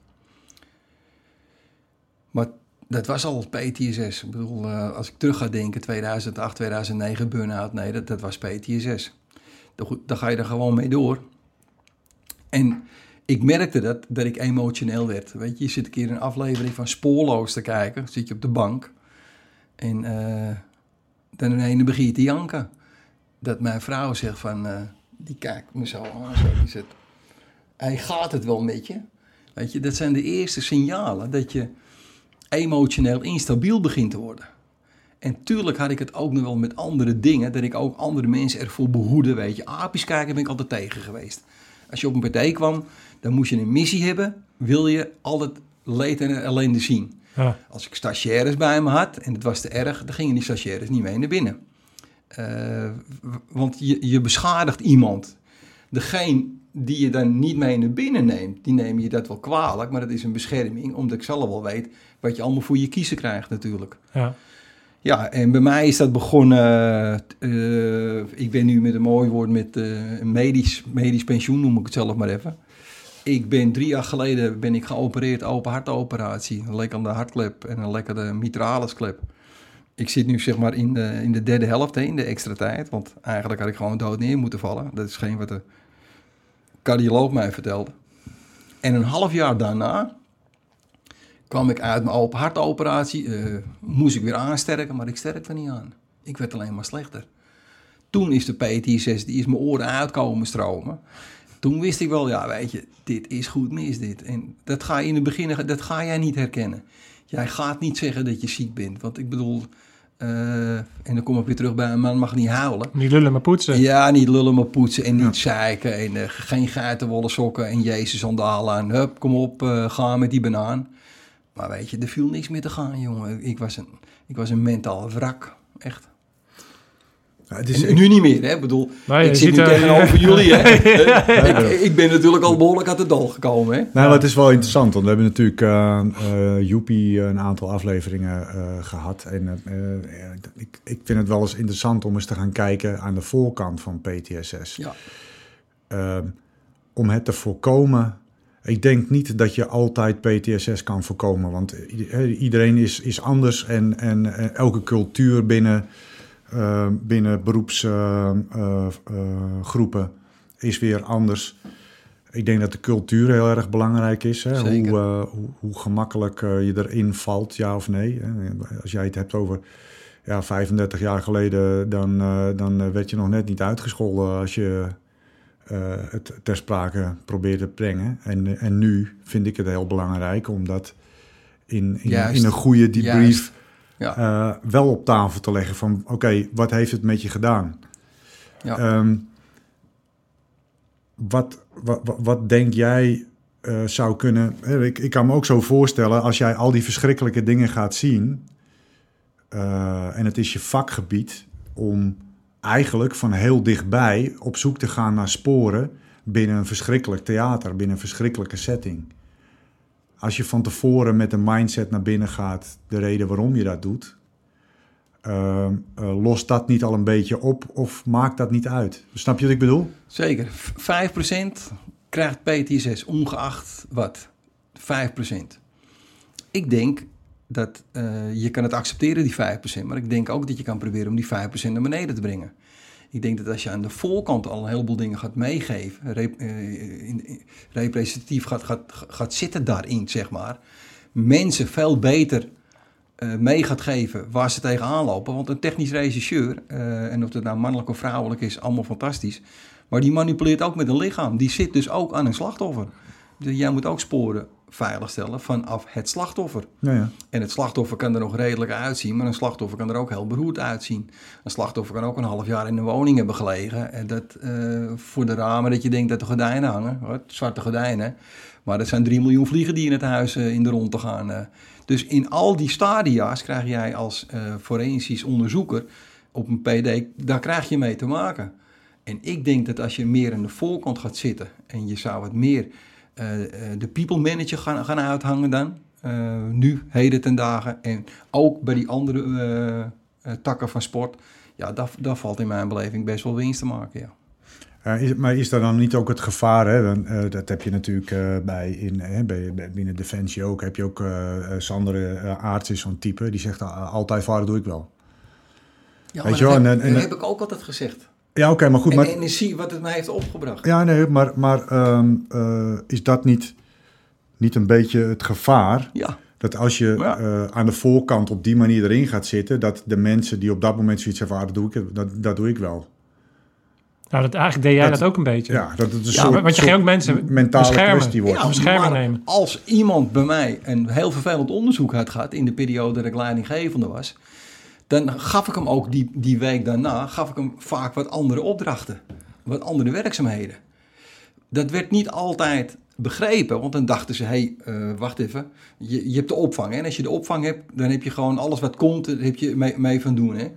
Maar dat was al PTSS. Ik bedoel, eh, als ik terug ga denken, 2008, 2009 burn-out. Nee, dat, dat was PTSS. Dan ga je er gewoon mee door. En ik merkte dat, dat ik emotioneel werd. Weet je, je zit een keer een aflevering van Spoorloos te kijken. Zit je op de bank. En eh, dan ineens begin je te janken dat mijn vrouw zegt van, eh, die kijkt me zo aan, zo, hij gaat het wel met je. Weet je, dat zijn de eerste signalen dat je emotioneel instabiel begint te worden. En tuurlijk had ik het ook nog wel met andere dingen, dat ik ook andere mensen ervoor behoede, weet je. Kijken ben ik altijd tegen geweest. Als je op een partij kwam, dan moest je een missie hebben, wil je altijd leed en ellende zien. Ja, Als ik stagiaires bij me had en het was te erg, dan gingen die stagiaires niet mee naar binnen. Eh, want je, je beschadigt iemand. Degene die je dan niet mee naar binnen neemt, die neem je dat wel kwalijk, maar dat is een bescherming, omdat ik zelf wel weet wat je allemaal voor je kiezen krijgt natuurlijk. ja, Ja, en bij mij is dat begonnen. eh, ik ben nu met een mooi woord met eh, medisch, medisch pensioen, noem ik het zelf maar even. Ik ben drie jaar geleden ben ik geopereerd, open hartoperatie. Een lekkende hartklep en een lekkende mitralisklep. Ik zit nu zeg maar in de, in de derde helft, hè, in de extra tijd. Want eigenlijk had ik gewoon dood neer moeten vallen. Dat is geen wat de cardioloog mij vertelde. En een half jaar daarna kwam ik uit mijn open hartoperatie. eh, moest ik weer aansterken, maar ik sterkte niet aan. Ik werd alleen maar slechter. Toen is de PTSS, die is mijn oren uitkomen stromen. Toen wist ik wel, ja weet je, dit is goed mis dit. En dat ga je in het begin, dat ga jij niet herkennen. Jij gaat niet zeggen dat je ziek bent. Want ik bedoel, eh, en dan kom ik weer terug bij een man mag niet huilen. niet lullen maar poetsen. Ja, niet lullen maar poetsen en niet zeiken. En eh, geen geitenwolle sokken en Jezus sandalen aan. Hup, kom op, eh, ga met die banaan. Maar weet je, er viel niks meer te gaan, jongen. Ik was een, ik was een mentaal wrak, echt. Ja, het is, En nu niet meer, hè. Ik bedoel, Nee, ik zit nu er- tegenover jullie, hè. ik, ik ben natuurlijk al behoorlijk uit de dal gekomen, hè. Nou, maar het is wel interessant, want we hebben natuurlijk eh eh, Joepie een aantal afleveringen eh, gehad. En eh, eh, ik, ik vind het wel eens interessant om eens te gaan kijken aan de voorkant van PTSS. Ja. Ehm, om het te voorkomen. Ik denk niet dat je altijd PTSS kan voorkomen, want eh, iedereen is, is anders en, en, en elke cultuur binnen, eh, binnen beroepsgroepen is weer anders. Ik denk dat de cultuur heel erg belangrijk is. Hè? Hoe, eh, hoe, hoe gemakkelijk eh, je erin valt, ja of nee. Hè? Als jij het hebt over ja, 35 jaar geleden, dan, eh, dan werd je nog net niet uitgescholden als je eh, het ter sprake probeert te brengen. En, en nu vind ik het heel belangrijk om dat in, in, in een goede debrief. Ja. eh, wel op tafel te leggen van oké, wat heeft het met je gedaan? Ja. Ehm, wat, wat, wat, denk jij eh, zou kunnen... eh, Ik, ik kan me ook zo voorstellen, als jij al die verschrikkelijke dingen gaat zien... en het is je vakgebied om eigenlijk van heel dichtbij op zoek te gaan naar sporen... binnen een verschrikkelijk theater, binnen een verschrikkelijke setting. Als je van tevoren met een mindset naar binnen gaat, de reden waarom je dat doet... eh, eh, lost dat niet al een beetje op of maakt dat niet uit? Snap je wat ik bedoel? Zeker. V- 5% krijgt PTSS, ongeacht wat. 5%. Ik denk dat eh, je kan het accepteren, die 5%. Maar ik denk ook dat je kan proberen om die 5% naar beneden te brengen. Ik denk dat als je aan de voorkant al een heleboel dingen gaat meegeven, eh, in- representatief gaat, gaat, gaat zitten daarin, zeg maar, mensen veel beter eh, mee gaat geven waar ze tegenaan lopen. Want een technisch regisseur, eh, en of het nou mannelijk of vrouwelijk is, allemaal fantastisch. Maar die manipuleert ook met een lichaam. Die zit dus ook aan een slachtoffer. Dus jij moet ook sporen veiligstellen vanaf het slachtoffer. Ja, ja. En het slachtoffer kan er nog redelijk uitzien, maar een slachtoffer kan er ook heel beroerd uitzien. Een slachtoffer kan ook een half jaar in een woning hebben gelegen. En dat eh, voor de ramen dat je denkt dat de gordijnen hangen, hoor, zwarte gordijnen. Maar dat zijn 3 miljoen vliegen die in het huis eh, in de rond gaan. eh. Dus in al die stadia's krijg jij als forensisch onderzoeker op een PD, daar krijg je mee te maken. En ik denk dat als je meer aan de voorkant gaat zitten en je zou wat meer de people manager gaan, gaan uithangen dan, eh, nu, heden ten dagen, en ook bij die andere eh, eh, takken van sport, ja, daar, daar valt in mijn beleving best wel winst te maken, ja. Eh, is, maar is daar dan niet ook het gevaar, hè? Dan, eh, dat heb je natuurlijk eh, bij, in, hè, bij, bij- binnen Defensie ook, heb je ook eh eh, Sander eh, Aarts is zo'n type, die zegt "Ah, altijd varen doe ik wel. Ja, Weet maar je wel, dat, en- en- dat heb ik ook altijd gezegd. Ja, oké, maar goed, En, maar... en zie wat het me heeft opgebracht. Ja, nee, maar, maar ehm, eh, is dat niet, niet een beetje het gevaar? Ja, Dat als je Ja. eh, aan de voorkant op die manier erin gaat zitten, dat de mensen die op dat moment zoiets hebben, ah, dat, doe ik, dat, dat doe ik wel. Nou, dat, eigenlijk deed jij Dat- dat, ook een beetje. Ja, dat het een Ja, soort, want je ging ook mensen mentale beschermen. kwestie wordt. Ja, maar nemen. Als iemand bij mij een heel vervelend onderzoek had gehad in de periode dat ik leidinggevende was, dan gaf ik hem ook die, die week daarna gaf ik hem vaak wat andere opdrachten, wat andere werkzaamheden. Dat werd niet altijd begrepen, want dan dachten ze: hé, hey, eh, wacht even, je, je hebt de opvang. Hè? En als je de opvang hebt, dan heb je gewoon alles wat komt, daar heb je mee, mee van doen. Hè?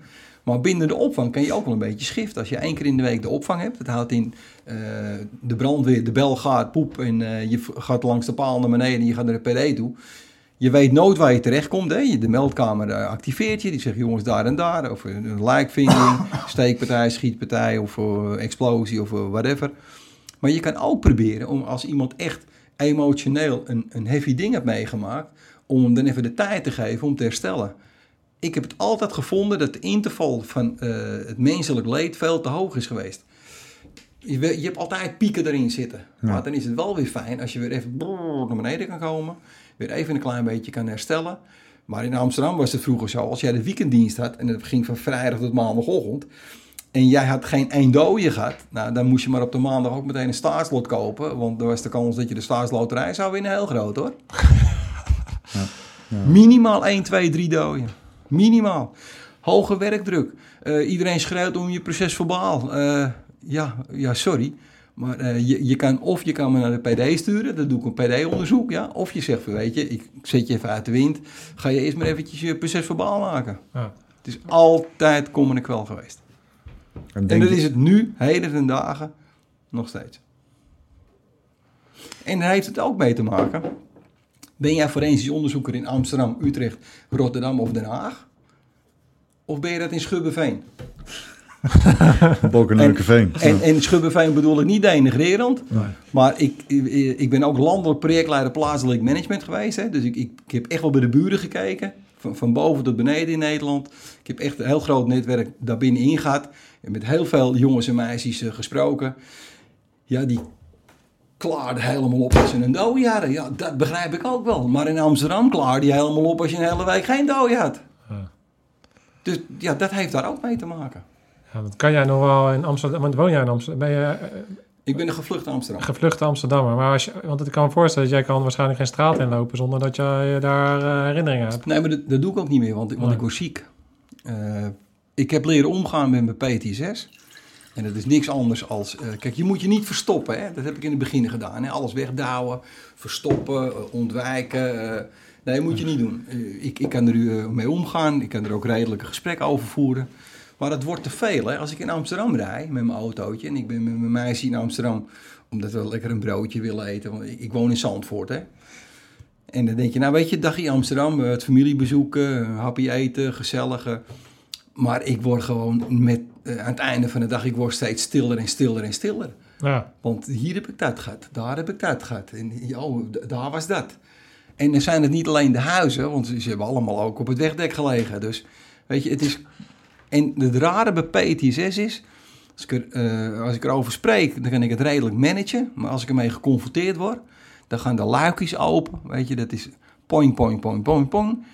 Maar binnen de opvang kan je ook wel een beetje schiften. Als je één keer in de week de opvang hebt, dat houdt in eh, de brandweer, de bel gaat, poep, en eh, je gaat langs de paal naar beneden en je gaat naar de PD toe. Je weet nooit waar je terechtkomt. Hè? De meldkamer eh, activeert je. Die zegt jongens daar en daar. Of een een lijkvinding, steekpartij, schietpartij of eh, explosie of eh, whatever. Maar je kan ook proberen om als iemand echt emotioneel een, een heavy ding heeft meegemaakt, om hem dan even de tijd te geven om te herstellen. Ik heb het altijd gevonden dat de interval van eh, het menselijk leed veel te hoog is geweest. Je, je hebt altijd pieken erin zitten. Maar dan is het wel weer fijn als je weer even brrr naar beneden kan komen. Weer even een klein beetje kan herstellen. Maar in Amsterdam was het vroeger zo. Als jij de weekenddienst had en het ging van vrijdag tot maandagochtend. En jij had geen één dode gehad. Nou, dan moest je maar op de maandag ook meteen een staatslot kopen. Want dan was de kans dat je de staatsloterij zou winnen heel groot hoor. Minimaal 1, 2, 3 doden. Minimaal. Hoge werkdruk. Eh, iedereen schreeuwt om je proces verbaal. Eh, ja, ja, sorry. Maar eh, je, je kan, of je kan me naar de PD sturen, dan doe ik een PD-onderzoek, ja. Of je zegt van, weet je, ik zet je even uit de wind. Ga je eerst maar eventjes je proces verbaal maken. Ja. Het is altijd kom en kwel geweest. En En dat je- is het nu, heden ten dagen, nog steeds. En daar heeft het ook mee te maken. Ben jij forensisch onderzoeker in Amsterdam, Utrecht, Rotterdam of Den Haag? Of ben je dat in Schubbeveen? Bolkenleukenveen. En, en Schubbeveen bedoel ik niet denigrerend. Maar ik, ik, ik ben ook landelijk projectleider plaatselijk management geweest. Hè? Dus ik, ik, ik heb echt wel bij de buren gekeken. Van, van boven tot beneden in Nederland. Ik heb echt een heel groot netwerk daar binnenin gehad. En met heel veel jongens en meisjes eh, gesproken. Ja, die klaarden helemaal op als ze een dooi hadden. Ja, dat begrijp ik ook wel. Maar in Amsterdam klaarde je helemaal op als je een hele week geen dooi had. Ja. Dus ja, dat heeft daar ook mee te maken. Ja, dat kan jij nog wel in Amsterdam, want woon jij in Amsterdam? Ben je, eh, Ik ben een gevluchte Amsterdam. gevluchte Amsterdammer. Maar als je, want ik kan me voorstellen dat jij kan waarschijnlijk geen straat inlopen zonder dat jij daar eh, herinneringen hebt. Nee, maar dat, dat doe ik ook niet meer, want, want Nee. ik word ziek. Eh, ik heb leren omgaan met mijn PTSS. En dat is niks anders als... eh, kijk, je moet je niet verstoppen. Hè? Dat heb ik in het begin gedaan. Hè? Alles wegdouwen, verstoppen, eh, ontwijken. eh. nee, moet je niet doen. Eh, ik, ik kan er uh, mee omgaan. Ik kan er ook redelijke gesprekken over voeren. Maar het wordt te veel. Hè? Als ik in Amsterdam rijd met mijn autootje... en ik ben met mijn meisje in Amsterdam... omdat we lekker een broodje willen eten. Want ik, woon in Zandvoort, hè. En dan denk je, nou weet je, dagje Amsterdam, eh, het familiebezoeken, eh, happy eten, gezellige. Maar ik word gewoon met, eh, aan het einde van de dag, ik word steeds stiller en stiller en stiller. Ja, Want hier heb ik dat gehad, daar heb ik dat gehad. En oh, daar was dat. En dan zijn het niet alleen de huizen, want ze hebben allemaal ook op het wegdek gelegen. Dus weet je, het is... En het rare bij PTSS is, als ik, er, eh, als ik erover spreek, dan kan ik het redelijk managen. Maar als ik ermee geconfronteerd word, dan gaan de luikjes open. Weet je, dat is poing, poing, poing, poing, poing.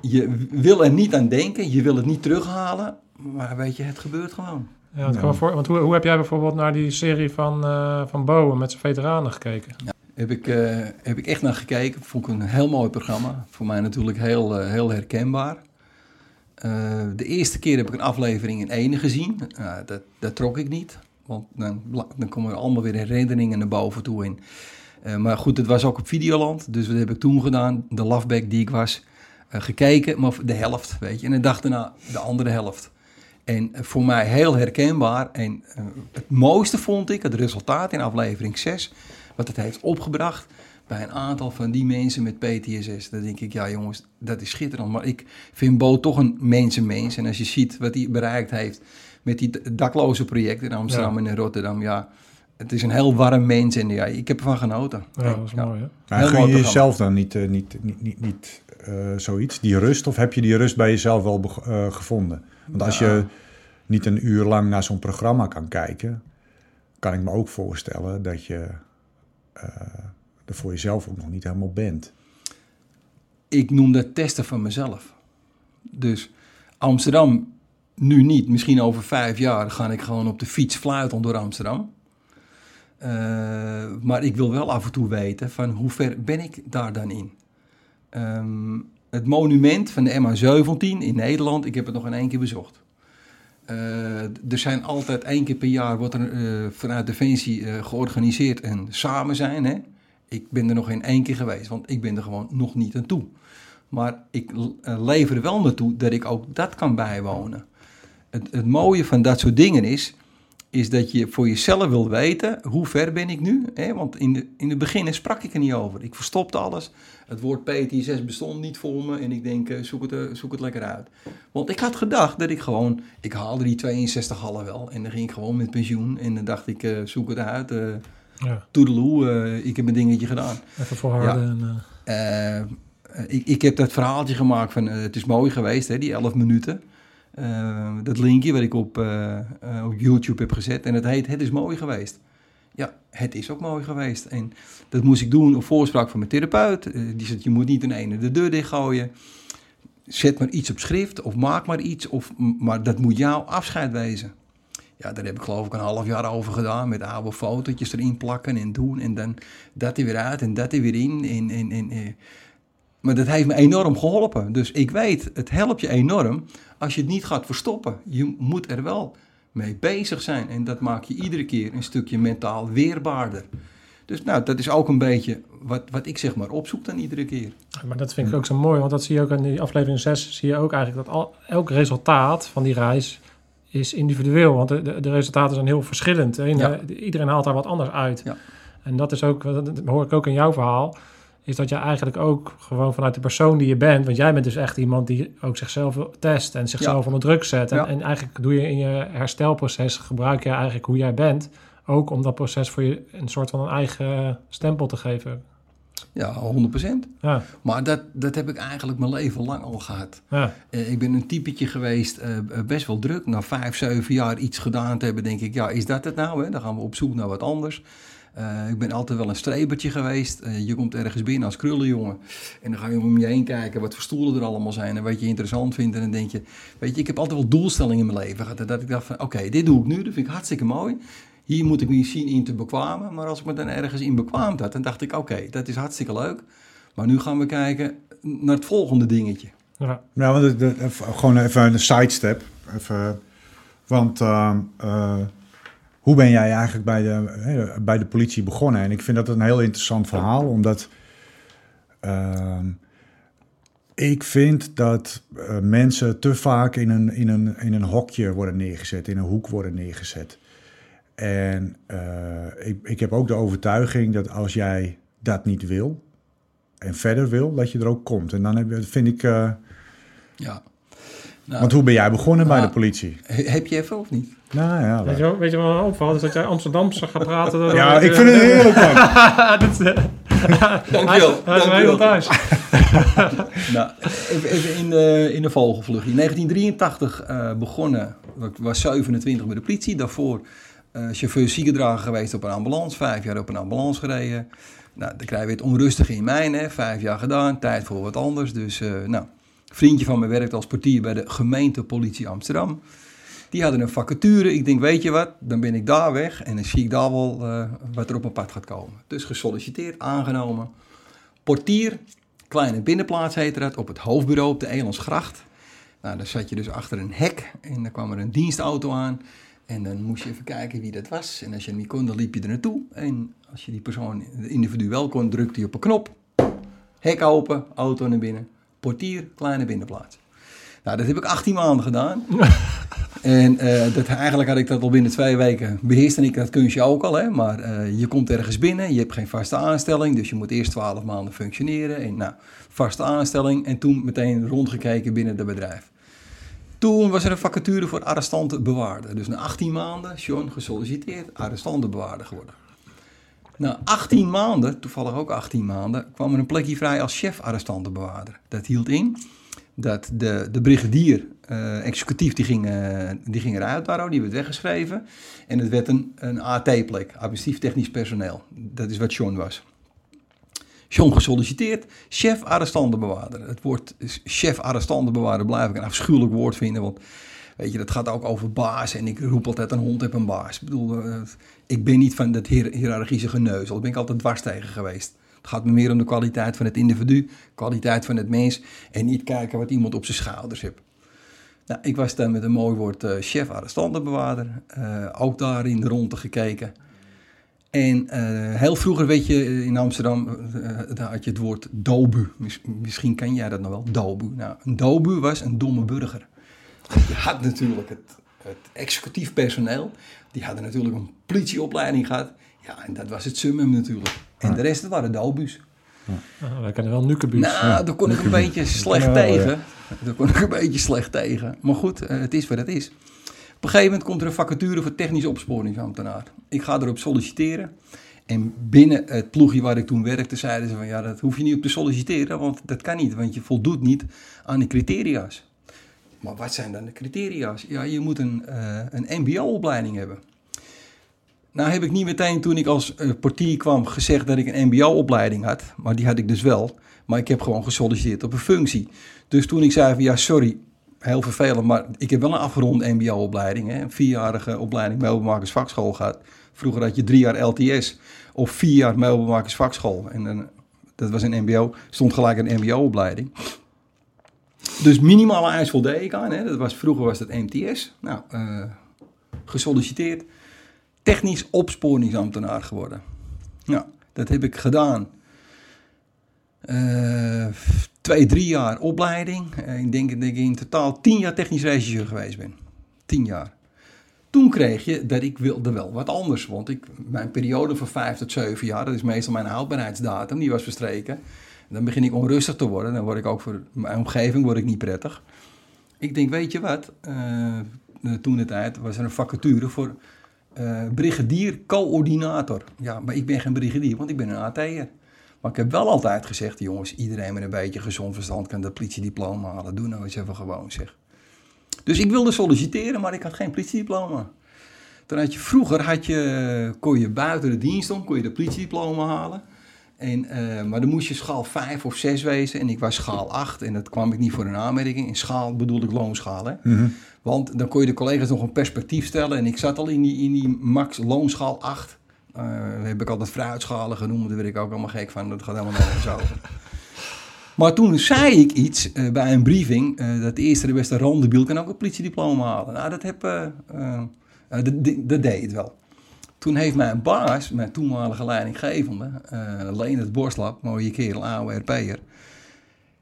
Je wil er niet aan denken, je wil het niet terughalen. Maar weet je, het gebeurt gewoon. ja, het Ja. kan voor, want hoe, hoe heb jij bijvoorbeeld naar die serie van, eh van Bowen met zijn veteranen gekeken? Heb ik, eh, heb ik echt naar gekeken. Vond ik een heel mooi programma. Voor mij natuurlijk heel, heel herkenbaar. Eh, de eerste keer heb ik een aflevering in ene gezien. Uh, dat, dat trok ik niet. Want dan, dan komen er allemaal weer herinneringen naar boven toe in. Eh, maar goed, het was ook op Videoland. Dus wat heb ik toen gedaan? De loveback die ik was. eh, gekeken, maar de helft, weet je. En de dag daarna de andere helft. En eh, voor mij heel herkenbaar. En eh, het mooiste vond ik het resultaat in aflevering 6. Wat het heeft opgebracht bij een aantal van die mensen met PTSS. Dan denk ik, ja jongens, dat is schitterend. Maar ik vind Bo toch een mensenmens. En als je ziet wat hij bereikt heeft met die dakloze projecten in Amsterdam en in Rotterdam. Ja, het is een heel warm mens. En ja, ik heb ervan genoten. Ja, dat was mooi, hè? Maar gun je jezelf dan niet, eh, niet, niet, niet, niet eh, zoiets, die rust? Of heb je die rust bij jezelf wel eh, gevonden? Want als Ja. je niet een uur lang naar zo'n programma kan kijken, kan ik me ook voorstellen dat je eh, er voor jezelf ook nog niet helemaal bent. ik noem dat testen van mezelf. Dus Amsterdam nu niet. Misschien over vijf jaar ga ik gewoon op de fiets fluiten door Amsterdam. Eh, maar ik wil wel af en toe weten van hoe ver ben ik daar dan in. Ehm, het monument van de MH17 in Nederland, ik heb het nog in één keer bezocht. Eh, er zijn altijd één keer per jaar wordt er eh, vanuit Defensie georganiseerd een samen zijn. Hè? Ik ben er nog in één keer geweest, want ik ben er gewoon nog niet aan toe. Maar ik eh, lever er wel naartoe dat ik ook dat kan bijwonen. Het, het mooie van dat soort dingen is, is dat je voor jezelf wil weten, hoe ver ben ik nu? Hè? Want in de, in het begin sprak ik er niet over. Ik verstopte alles. Het woord PTSS bestond niet voor me en ik denk, eh, zoek het, eh, zoek het lekker uit. Want ik had gedacht dat ik gewoon, ik haalde die 62 hallen wel en dan ging ik gewoon met pensioen. En dan dacht ik, zoek het uit, Ja, toedeloe, eh, ik heb mijn dingetje gedaan. even volharden. En, eh, Eh, ik, ik heb dat verhaaltje gemaakt van het is mooi geweest, hè, die 11 minuten. Dat linkje wat ik op, op YouTube heb gezet. En het heet Het is mooi geweest. Ja, het is ook mooi geweest. En dat moest ik doen op voorspraak van mijn therapeut. Die zegt, je moet niet in ene de deur dichtgooien. Zet maar iets op schrift of maak maar iets. Of, maar dat moet jouw afscheid wezen. Ja, daar heb ik geloof ik een half jaar over gedaan. Met oude fotootjes erin plakken en doen. En dan dat er weer uit en dat er weer in. En, en, en. Maar dat heeft me enorm geholpen. Dus ik weet, het helpt je enorm als je het niet gaat verstoppen. Je moet er wel mee bezig zijn. En dat maakt je iedere keer een stukje mentaal weerbaarder. Dus nou, dat is ook een beetje wat, wat ik zeg maar opzoek dan iedere keer. Maar dat vind ik ook zo mooi, want dat zie je ook in die aflevering 6, zie je ook eigenlijk dat al, elk resultaat van die reis is individueel. Want de, de, resultaten zijn heel verschillend. Ene- Ja. Iedereen haalt daar wat anders uit. Ja. En dat is ook, dat hoor ik ook in jouw verhaal, is dat je eigenlijk ook gewoon vanuit de persoon die je bent, want jij bent dus echt iemand die ook zichzelf test en zichzelf onder druk zet. En, en eigenlijk doe je in je herstelproces, gebruik je eigenlijk hoe jij bent, ook om dat proces voor je een soort van een eigen stempel te geven. Ja, 100%. Ja, Maar dat, dat heb ik eigenlijk mijn leven lang al gehad. ja, Eh, ik ben een typetje geweest, eh, best wel druk. Na vijf, zeven jaar iets gedaan te hebben, denk ik, ja, is dat het nou? Hè? Dan gaan we op zoek naar wat anders. Eh, ik ben altijd wel een strebertje geweest. Eh, je komt ergens binnen als krullenjongen. En dan ga je om je heen kijken wat voor stoelen er allemaal zijn. En wat je interessant vindt. En dan denk je, weet je, ik heb altijd wel doelstellingen in mijn leven gehad. Dat ik dacht van, oké, dit doe ik nu. Dat vind ik hartstikke mooi. Hier moet ik me zien in te bekwamen. Maar als ik me dan ergens in bekwaamd had, dan dacht ik, oké, dat is hartstikke leuk. Maar nu gaan we kijken naar het volgende dingetje. Ja. Ja, want gewoon even een sidestep. Even, want ehm, eh, hoe ben jij eigenlijk bij de, hè, bij de politie begonnen? En ik vind dat een heel interessant verhaal, omdat ehm, ik vind dat eh, mensen te vaak in een, in, een, in een hokje worden neergezet, in een hoek worden neergezet. En eh, ik, ik heb ook de overtuiging dat als jij dat niet wil en verder wil, dat je er ook komt. En dan heb, je- vind ik. eh, Ja. Nou, want hoe ben jij begonnen bij Ah. de politie? he- heb je even of niet? Nou ja, Weet, je, wel- weet je wat me opvalt? Is dat jij Amsterdamse gaat praten. ja ik vind het heerlijk man. Dat Dankjewel. Hij is- heel thuis. Nou, even, even in, de, in de vogelvlucht. In 1983 eh, begonnen, ik was 27 bij de politie. Daarvoor eh chauffeur ziekendrager geweest op een ambulance. Vijf jaar op een ambulance gereden. Nou, dan krijg je het onrustige in mijn, hè. Vijf jaar gedaan, tijd voor wat anders. Dus, eh, nou, vriendje van me werkt als portier bij de gemeentepolitie Amsterdam. Die hadden een vacature. Ik denk, weet je wat, dan ben ik daar weg. En dan zie ik daar wel eh, wat er op mijn pad gaat komen. Dus gesolliciteerd, aangenomen. Portier, kleine binnenplaats heette dat, op het hoofdbureau op de Elandsgracht. Nou, dan zat je dus achter een hek en dan kwam er een dienstauto aan. En dan moest je even kijken wie dat was. En als je hem niet kon, dan liep je er naartoe. En als je die persoon, de individu wel kon, drukte je op een knop. Hek open, auto naar binnen. Portier, kleine binnenplaats. Nou, dat heb ik 18 maanden gedaan. En eh, dat, eigenlijk had ik dat al binnen twee weken beheerste ik dat kunstje ook al. Hè? Maar eh, je komt ergens binnen, je hebt geen vaste aanstelling. Dus je moet eerst 12 maanden functioneren. En nou, vaste aanstelling. En toen meteen rondgekeken binnen het bedrijf. Toen was er een vacature voor arrestantenbewaarder. Dus na 18 maanden, John gesolliciteerd, arrestantenbewaarder geworden. Na 18 maanden, toevallig ook 18 maanden, kwam er een plekje vrij als chef arrestantenbewaarder. Dat hield in dat de, de brigadier, eh, executief, die ging, eh, die ging eruit daar, die werd weggeschreven. En het werd een, een AT-plek, administratief technisch personeel. Dat is wat John was. John gesolliciteerd, chef arrestantenbewaarder. Het woord chef arrestantenbewaarder blijf ik een afschuwelijk woord vinden, want weet je, dat gaat ook over baas. En ik roep altijd, een hond heb een baas. Ik bedoel, eh, ik ben niet van dat hiërarchische geneuzel, daar ben ik altijd dwars tegen geweest. Het gaat me meer om de kwaliteit van het individu, kwaliteit van het mens en niet kijken wat iemand op zijn schouders heeft. Nou, ik was dan met een mooi woord eh, chef arrestantenbewaarder, eh, ook daar in de ronde gekeken. En eh, heel vroeger, weet je, in Amsterdam, eh, daar had je het woord dobu. Mis- misschien ken jij dat nog wel, dobu. Nou, een dobu was een domme burger. Je had natuurlijk het, het executief personeel, die hadden natuurlijk een politieopleiding gehad. Ja, en dat was het summum natuurlijk. En de rest, dat waren dobus. Ah, wij kennen wel Nukebuus. Nou, daar kon ik een beetje slecht Ja, ja. tegen. Daar kon ik een beetje slecht tegen. Maar goed, eh, het is wat het is. Op een gegeven moment komt er een vacature voor technisch opsporingsambtenaar. Ik ga erop solliciteren. En binnen het ploegje waar ik toen werkte, zeiden ze van ja, dat hoef je niet op te solliciteren, want dat kan niet, want je voldoet niet aan de criteria's. Maar wat zijn dan de criteria's? Ja, je moet een, eh, een MBO-opleiding hebben. Nou heb ik niet meteen toen ik als eh, portier kwam gezegd dat ik een mbo-opleiding had. Maar die had ik dus wel. Maar ik heb gewoon gesolliciteerd op een functie. Dus toen ik zei van ja sorry, heel vervelend. Maar ik heb wel een afgerond mbo-opleiding. Een vierjarige opleiding meubelmakersvakschool gehad. Vroeger had je drie jaar LTS of vier jaar meubelmakersvakschool. En dan, dat was een mbo, stond gelijk een mbo-opleiding. Dus minimale eis voldeed ik aan. Hè. Dat was, vroeger was dat MTS. Nou, eh, gesolliciteerd technisch opsporingsambtenaar geworden. Nou, dat heb ik gedaan. Eh, twee, drie jaar opleiding. Eh, ik denk dat ik in totaal tien jaar technisch regisseur geweest ben. Tien jaar. Toen kreeg je dat ik wilde wel wat anders. Want ik, mijn periode van vijf tot zeven jaar, dat is meestal mijn houdbaarheidsdatum, die was verstreken. Dan begin ik onrustig te worden. Dan word ik ook voor mijn omgeving word ik niet prettig. Ik denk, weet je wat? Eh, toen de tijd was er een vacature voor eh brigadier-coördinator. Ja, maar ik ben geen brigadier, want ik ben een AT'er. Maar ik heb wel altijd gezegd, jongens, iedereen met een beetje gezond verstand kan dat politiediploma halen. Doe nou eens even gewoon, zeg. Dus ik wilde solliciteren, maar ik had geen politiediploma. Toen had je, vroeger had je, kon je buiten de dienst om, kon je de politiediploma halen. En, eh, maar dan moest je schaal 5 of 6 wezen en ik was schaal 8 en dat kwam ik niet voor een aanmerking. In schaal bedoelde ik loonschaal. Hè? Mhm. Want dan kon je de collega's nog een perspectief stellen en ik zat al in die, in die max loonschaal 8. Eh heb ik altijd fruitschalen genoemd, daar werd ik ook allemaal gek van. Dat gaat helemaal nergens over. Maar toen zei ik iets eh, bij een briefing, eh, dat de eerste de beste randebiel kan ook een politiediploma halen. Nou, dat, heb, deed het wel. Toen heeft mijn baas, mijn toenmalige leidinggevende, eh Leendert Borslap, mooie kerel, AORP'er,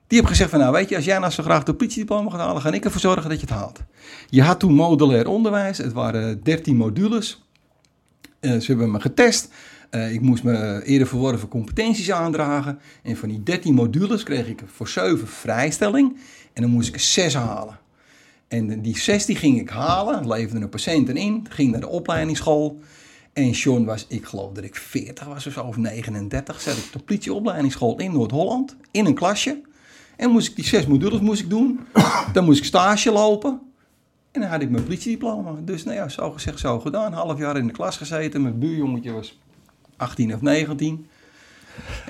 die heeft gezegd van, nou weet je, als jij nou zo graag de politiediploma gaat halen, ga ik ervoor zorgen dat je het haalt. Je had toen modulair onderwijs, het waren 13 modules. Eh, ze hebben me getest. Eh, ik moest me eerder verworven competenties aandragen. En van die 13 modules kreeg ik voor 7 vrijstelling. En dan moest ik er 6 halen. En die 6 die ging ik halen, leverde een patiënten in, ging naar de opleidingsschool. En Sean was, ik geloof dat ik 40 was of zo, of 39, zat ik op de politieopleidingsschool in Noord-Holland, in een klasje. En moest ik die zes modules moest ik doen. Dan moest ik stage lopen. En dan had ik mijn politiediploma. Dus nou ja, zo gezegd, zo gedaan. Half jaar in de klas gezeten. Mijn buurjongetje was 18 of 19.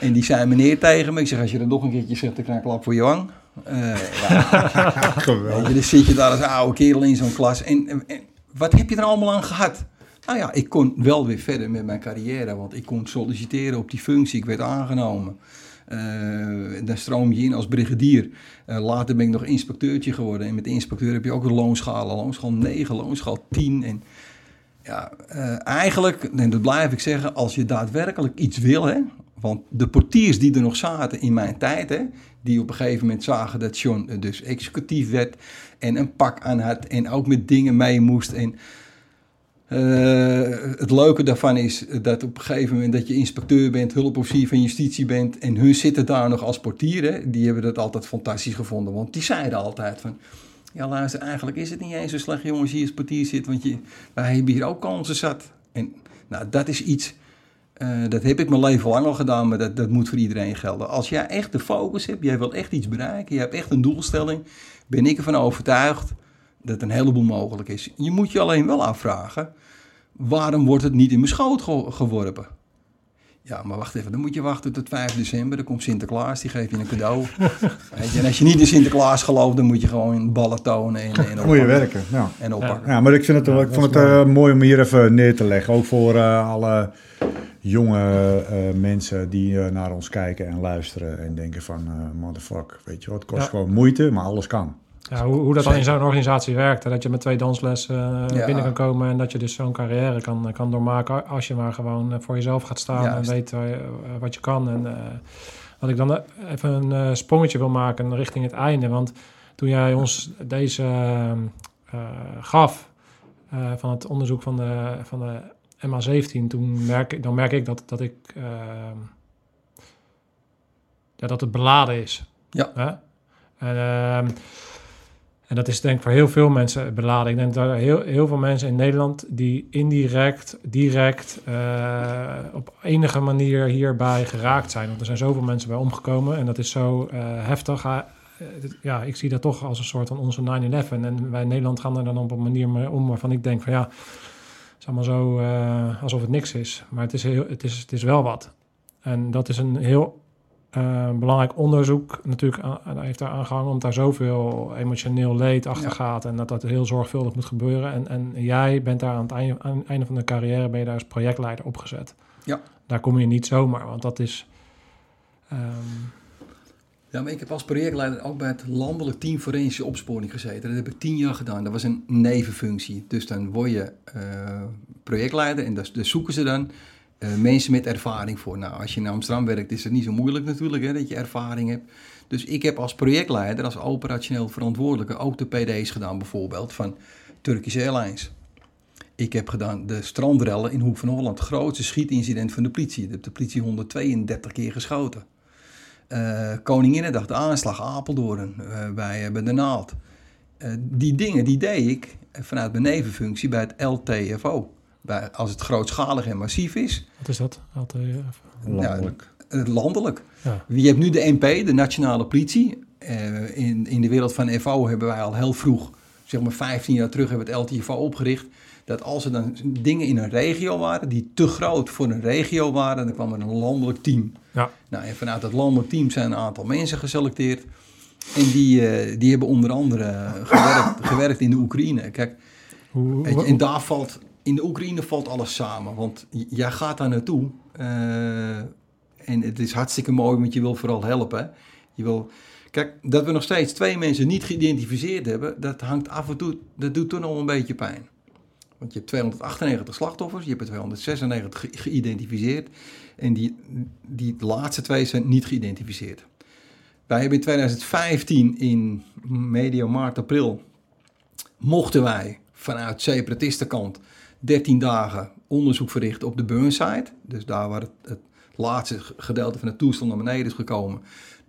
En die zei meneer tegen me. Ik zeg, als je dat nog een keertje zegt, dan krijg ik een klap voor je wang. Eh, ja, je, dus zit je daar als oude kerel in zo'n klas. En, en- en wat heb je er allemaal aan gehad? Nou ja, ik kon wel weer verder met mijn carrière. Want ik kon solliciteren op die functie. Ik werd aangenomen. Eh, dan stroom je in als brigadier. Eh, later ben ik nog inspecteurtje geworden. En met de inspecteur heb je ook een loonschalen. Loonschaal 9, loonschaal 10. En ja, eh, eigenlijk, en dat blijf ik zeggen, als je daadwerkelijk iets wil, hè, want de portiers die er nog zaten in mijn tijd, hè, die op een gegeven moment zagen dat John dus executief werd en een pak aan had en ook met dingen mee moest. En eh, het leuke daarvan is dat op een gegeven moment dat je inspecteur bent, hulpofficier van justitie bent en hun zitten daar nog als portier, hè, die hebben dat altijd fantastisch gevonden, want die zeiden altijd van, ja, luister, eigenlijk is het niet eens zo slecht, jongens, hier als portier zit, want je, wij hebben hier ook kansen zat. En nou, dat is iets, eh, dat heb ik mijn leven lang al gedaan, maar dat, dat moet voor iedereen gelden. Als jij echt de focus hebt, jij wil echt iets bereiken, je hebt echt een doelstelling, ben ik ervan overtuigd dat een heleboel mogelijk is. Je moet je alleen wel afvragen, waarom wordt het niet in mijn schoot ge- geworpen? Ja, maar wacht even, dan moet je wachten tot 5 december. Dan komt Sinterklaas, die geeft je een cadeau. En als je niet in Sinterklaas gelooft, dan moet je gewoon ballen tonen en, en, Moet je oppakken. werken. Ja. en oppakken. Ja, maar ik, vind het, Ja, ik vond het mooi. eh, mooi om hier even neer te leggen. Ook voor eh, alle jonge eh, mensen die eh, naar ons kijken en luisteren. En denken van, eh motherfuck, weet je wat, het kost Ja. gewoon moeite, maar alles kan. Ja, hoe, hoe dat dan in zo'n organisatie werkt. hè, Dat je met twee danslessen eh, Ja. binnen kan komen en dat je dus zo'n carrière kan, kan doormaken als je maar gewoon eh, voor jezelf gaat staan en weet eh, eh, wat je kan. En eh, wat ik dan eh, even een eh, sprongetje wil maken richting het einde. Want toen jij ons deze eh, eh, gaf eh, van het onderzoek van de, van de MA17, toen merk, ik- dan merk ik dat, dat ik eh, ja, dat het beladen is. Ja. Hè? En, ehm, en dat is denk ik voor heel veel mensen beladen. Ik denk dat er heel, heel veel mensen in Nederland die indirect, direct eh, op enige manier hierbij geraakt zijn. Want er zijn zoveel mensen bij omgekomen en dat is zo eh, heftig. Ah, eh, ja, ik zie dat toch als een soort van onze 9-11. En wij in Nederland gaan er dan op een manier mee om waarvan ik denk van ja, het is allemaal zo alsof het niks is. Maar het is, heel, het, is, het is wel wat. En dat is een heel eh, belangrijk onderzoek natuurlijk aan, heeft daar aangehangen, omdat daar zoveel emotioneel leed achter Ja. gaat en dat dat heel zorgvuldig moet gebeuren. En, en jij bent daar aan het einde, aan het einde van de carrière ben je daar als projectleider opgezet. Ja. Daar kom je niet zomaar, want dat is. ehm, Ja, maar ik heb als projectleider ook bij het landelijk team forensische opsporing gezeten. Dat heb ik tien jaar gedaan. Dat was een nevenfunctie. Dus dan word je eh, projectleider en daar daar zoeken ze dan eh, mensen met ervaring voor. Nou, als je in Amsterdam werkt is het niet zo moeilijk natuurlijk hè, dat je ervaring hebt. Dus ik heb als projectleider, als operationeel verantwoordelijke ook de PD's gedaan bijvoorbeeld van Turkish Airlines. Ik heb gedaan de strandrellen in Hoek van Holland. Het grootste schietincident van de politie. Heeft de politie 132 keer geschoten. Eh Koninginnedag, de aanslag Apeldoorn bij, eh, bij de Naald. Die dingen die deed ik vanuit mijn nevenfunctie bij het LTFO. Bij, als het grootschalig en massief is, wat is dat? Altijd, eh, Landelijk. eh, landelijk. ja. Je hebt nu de NP, de Nationale Politie. Eh, in, in de wereld van FO hebben wij al heel vroeg, zeg maar 15 jaar terug, hebben we het LTFO opgericht. dat als er dan dingen in een regio waren die te groot voor een regio waren, dan kwam er een landelijk team. Ja. Nou, en vanuit dat landelijk team zijn een aantal mensen geselecteerd. En die, eh, die hebben onder andere gewerkt, gewerkt in de Oekraïne. Kijk, Hoe, je, en daar valt, in de Oekraïne valt alles samen. Want jij gaat daar naartoe. eh, en het is hartstikke mooi, want je wil vooral helpen. Je wil, kijk, dat we nog steeds twee mensen niet geïdentificeerd hebben, dat hangt af en toe, dat doet toch nog een beetje pijn. Want je hebt 298 slachtoffers, je hebt er 296 ge- geïdentificeerd. En die, die laatste twee zijn niet geïdentificeerd. Wij hebben in 2015 in medio maart, april mochten wij vanuit separatistenkant 13 dagen onderzoek verrichten op de Burnside. Dus daar waar het, het laatste gedeelte van de toestand naar beneden is gekomen,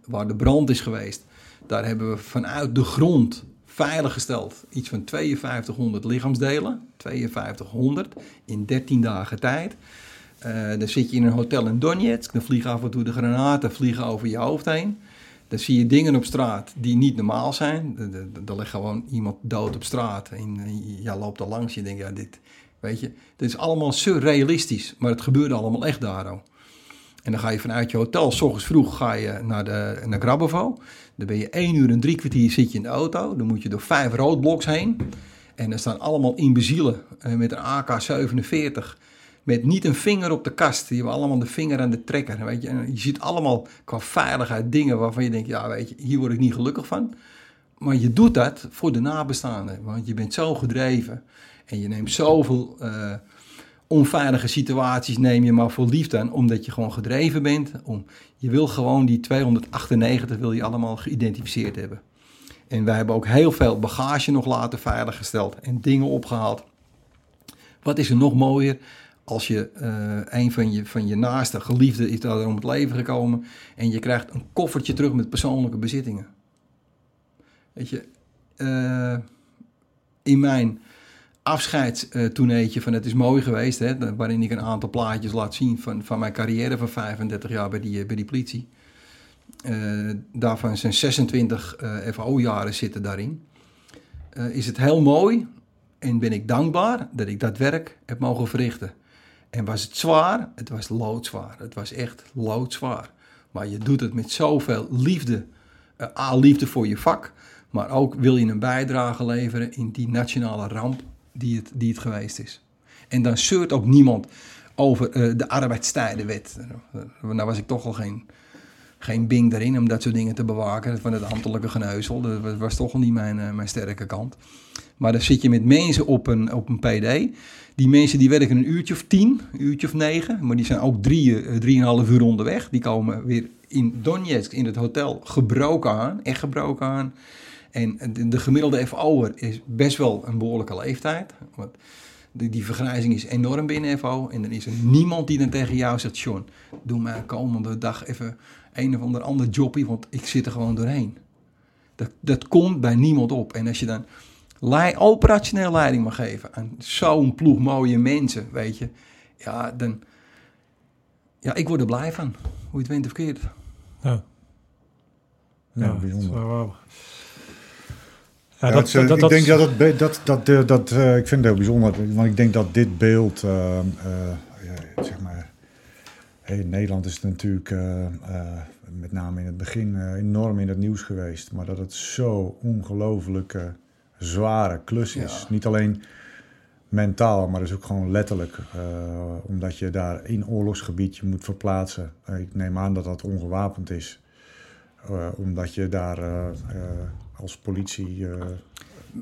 waar de brand is geweest. Daar hebben we vanuit de grond veiliggesteld iets van 5200 lichaamsdelen. 5200 in 13 dagen tijd. Eh, dan zit je in een hotel in Donetsk, dan vliegen af en toe de granaten vliegen over je hoofd heen. Dan zie je dingen op straat die niet normaal zijn. Er- ligt gewoon iemand dood op straat. En jij loopt er langs. Je denkt, ja, dit, weet je. Dit is allemaal surrealistisch. Maar het gebeurde allemaal echt daar. ook. En dan ga je vanuit je hotel, s ochtends vroeg, ga je naar, de, naar Grabovo. Dan ben je één uur en drie kwartier zit je in de auto. Dan moet je door vijf roodbloks heen. En er staan allemaal imbezielen eh, met een AK-47. Met niet een vinger op de kast. Die hebben allemaal de vinger aan de trekker. Weet je. Je ziet allemaal qua veiligheid dingen waarvan je denkt... ja, weet je, hier word ik niet gelukkig van. Maar je doet dat voor de nabestaanden. Want je bent zo gedreven. En je neemt zoveel eh, onveilige situaties... neem je maar voor lief dan. Omdat je gewoon gedreven bent. Om, je wil gewoon die 298 wil je allemaal geïdentificeerd hebben. En wij hebben ook heel veel bagage nog later veiliggesteld. En dingen opgehaald. Wat is er nog mooier als je eh, een van je, van je naaste geliefden is daar om het leven gekomen en je krijgt een koffertje terug met persoonlijke bezittingen. Weet je, eh, in mijn afscheidstoeneetje van het is mooi geweest, hè, waarin ik een aantal plaatjes laat zien van, van mijn carrière van 35 jaar bij die, bij die politie. Eh, daarvan zijn 26 eh FO-jaren zitten daarin. Eh, is het heel mooi en ben ik dankbaar dat ik dat werk heb mogen verrichten. En was het zwaar? Het was loodzwaar. Het was echt loodzwaar. Maar je doet het met zoveel liefde. Uh, A, liefde voor je vak. Maar ook wil je een bijdrage leveren in die nationale ramp die het, die het geweest is. En dan zeurt ook niemand over uh, de arbeidstijdenwet. Nou was ik toch al geen, geen bing daarin om dat soort dingen te bewaken. Van het ambtelijke geneuzel. Dat was, toch al niet mijn, uh, mijn sterke kant. Maar dan zit je met mensen op een, op een PD. Die mensen die werken een uurtje of tien, een uurtje of negen. Maar die zijn ook drie, drieënhalf uur onderweg. Die komen weer in Donetsk, in het hotel, gebroken aan. Echt gebroken aan. En de, de gemiddelde FO'er is best wel een behoorlijke leeftijd. Want die, die vergrijzing is enorm binnen FO. En dan is er niemand die dan tegen jou zegt... John, doe mij komende dag even een of ander ander jobbie... want ik zit er gewoon doorheen. Dat, dat komt bij niemand op. En als je dan lei, operationeel leiding mag geven aan zo'n ploeg mooie mensen, weet je. Ja, dan... Ja, ik word er blij van. Hoe je het went of keert. Ja. Ja, ja bijzonder. Ja, ja, dat, ik denk dat dat, dat, dat, dat uh, ik vind het heel bijzonder, want ik denk dat dit beeld, uh, uh, zeg maar, hey, in Nederland is het natuurlijk met name in het begin enorm in het nieuws geweest, maar dat het zo ongelooflijk zware klus is. Ja. Niet alleen mentaal, maar dus ook gewoon letterlijk. Uh, omdat je daar in oorlogsgebied je moet verplaatsen. Uh, ik neem aan dat dat ongewapend is. Uh, omdat je daar als politie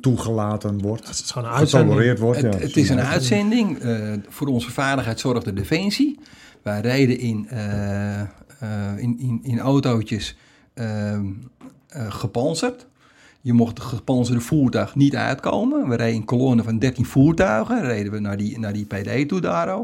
toegelaten wordt. Het is gewoon een uitzending. Wordt, het, ja, het is een uitzending. voor onze veiligheid zorgt de Defensie. Wij reden in, in, in, in autootjes gepanzerd. Je mocht het gepanzerde voertuig niet uitkomen. We reden in kolonnen van 13 voertuigen. Reden we naar die, naar die PD toe daar.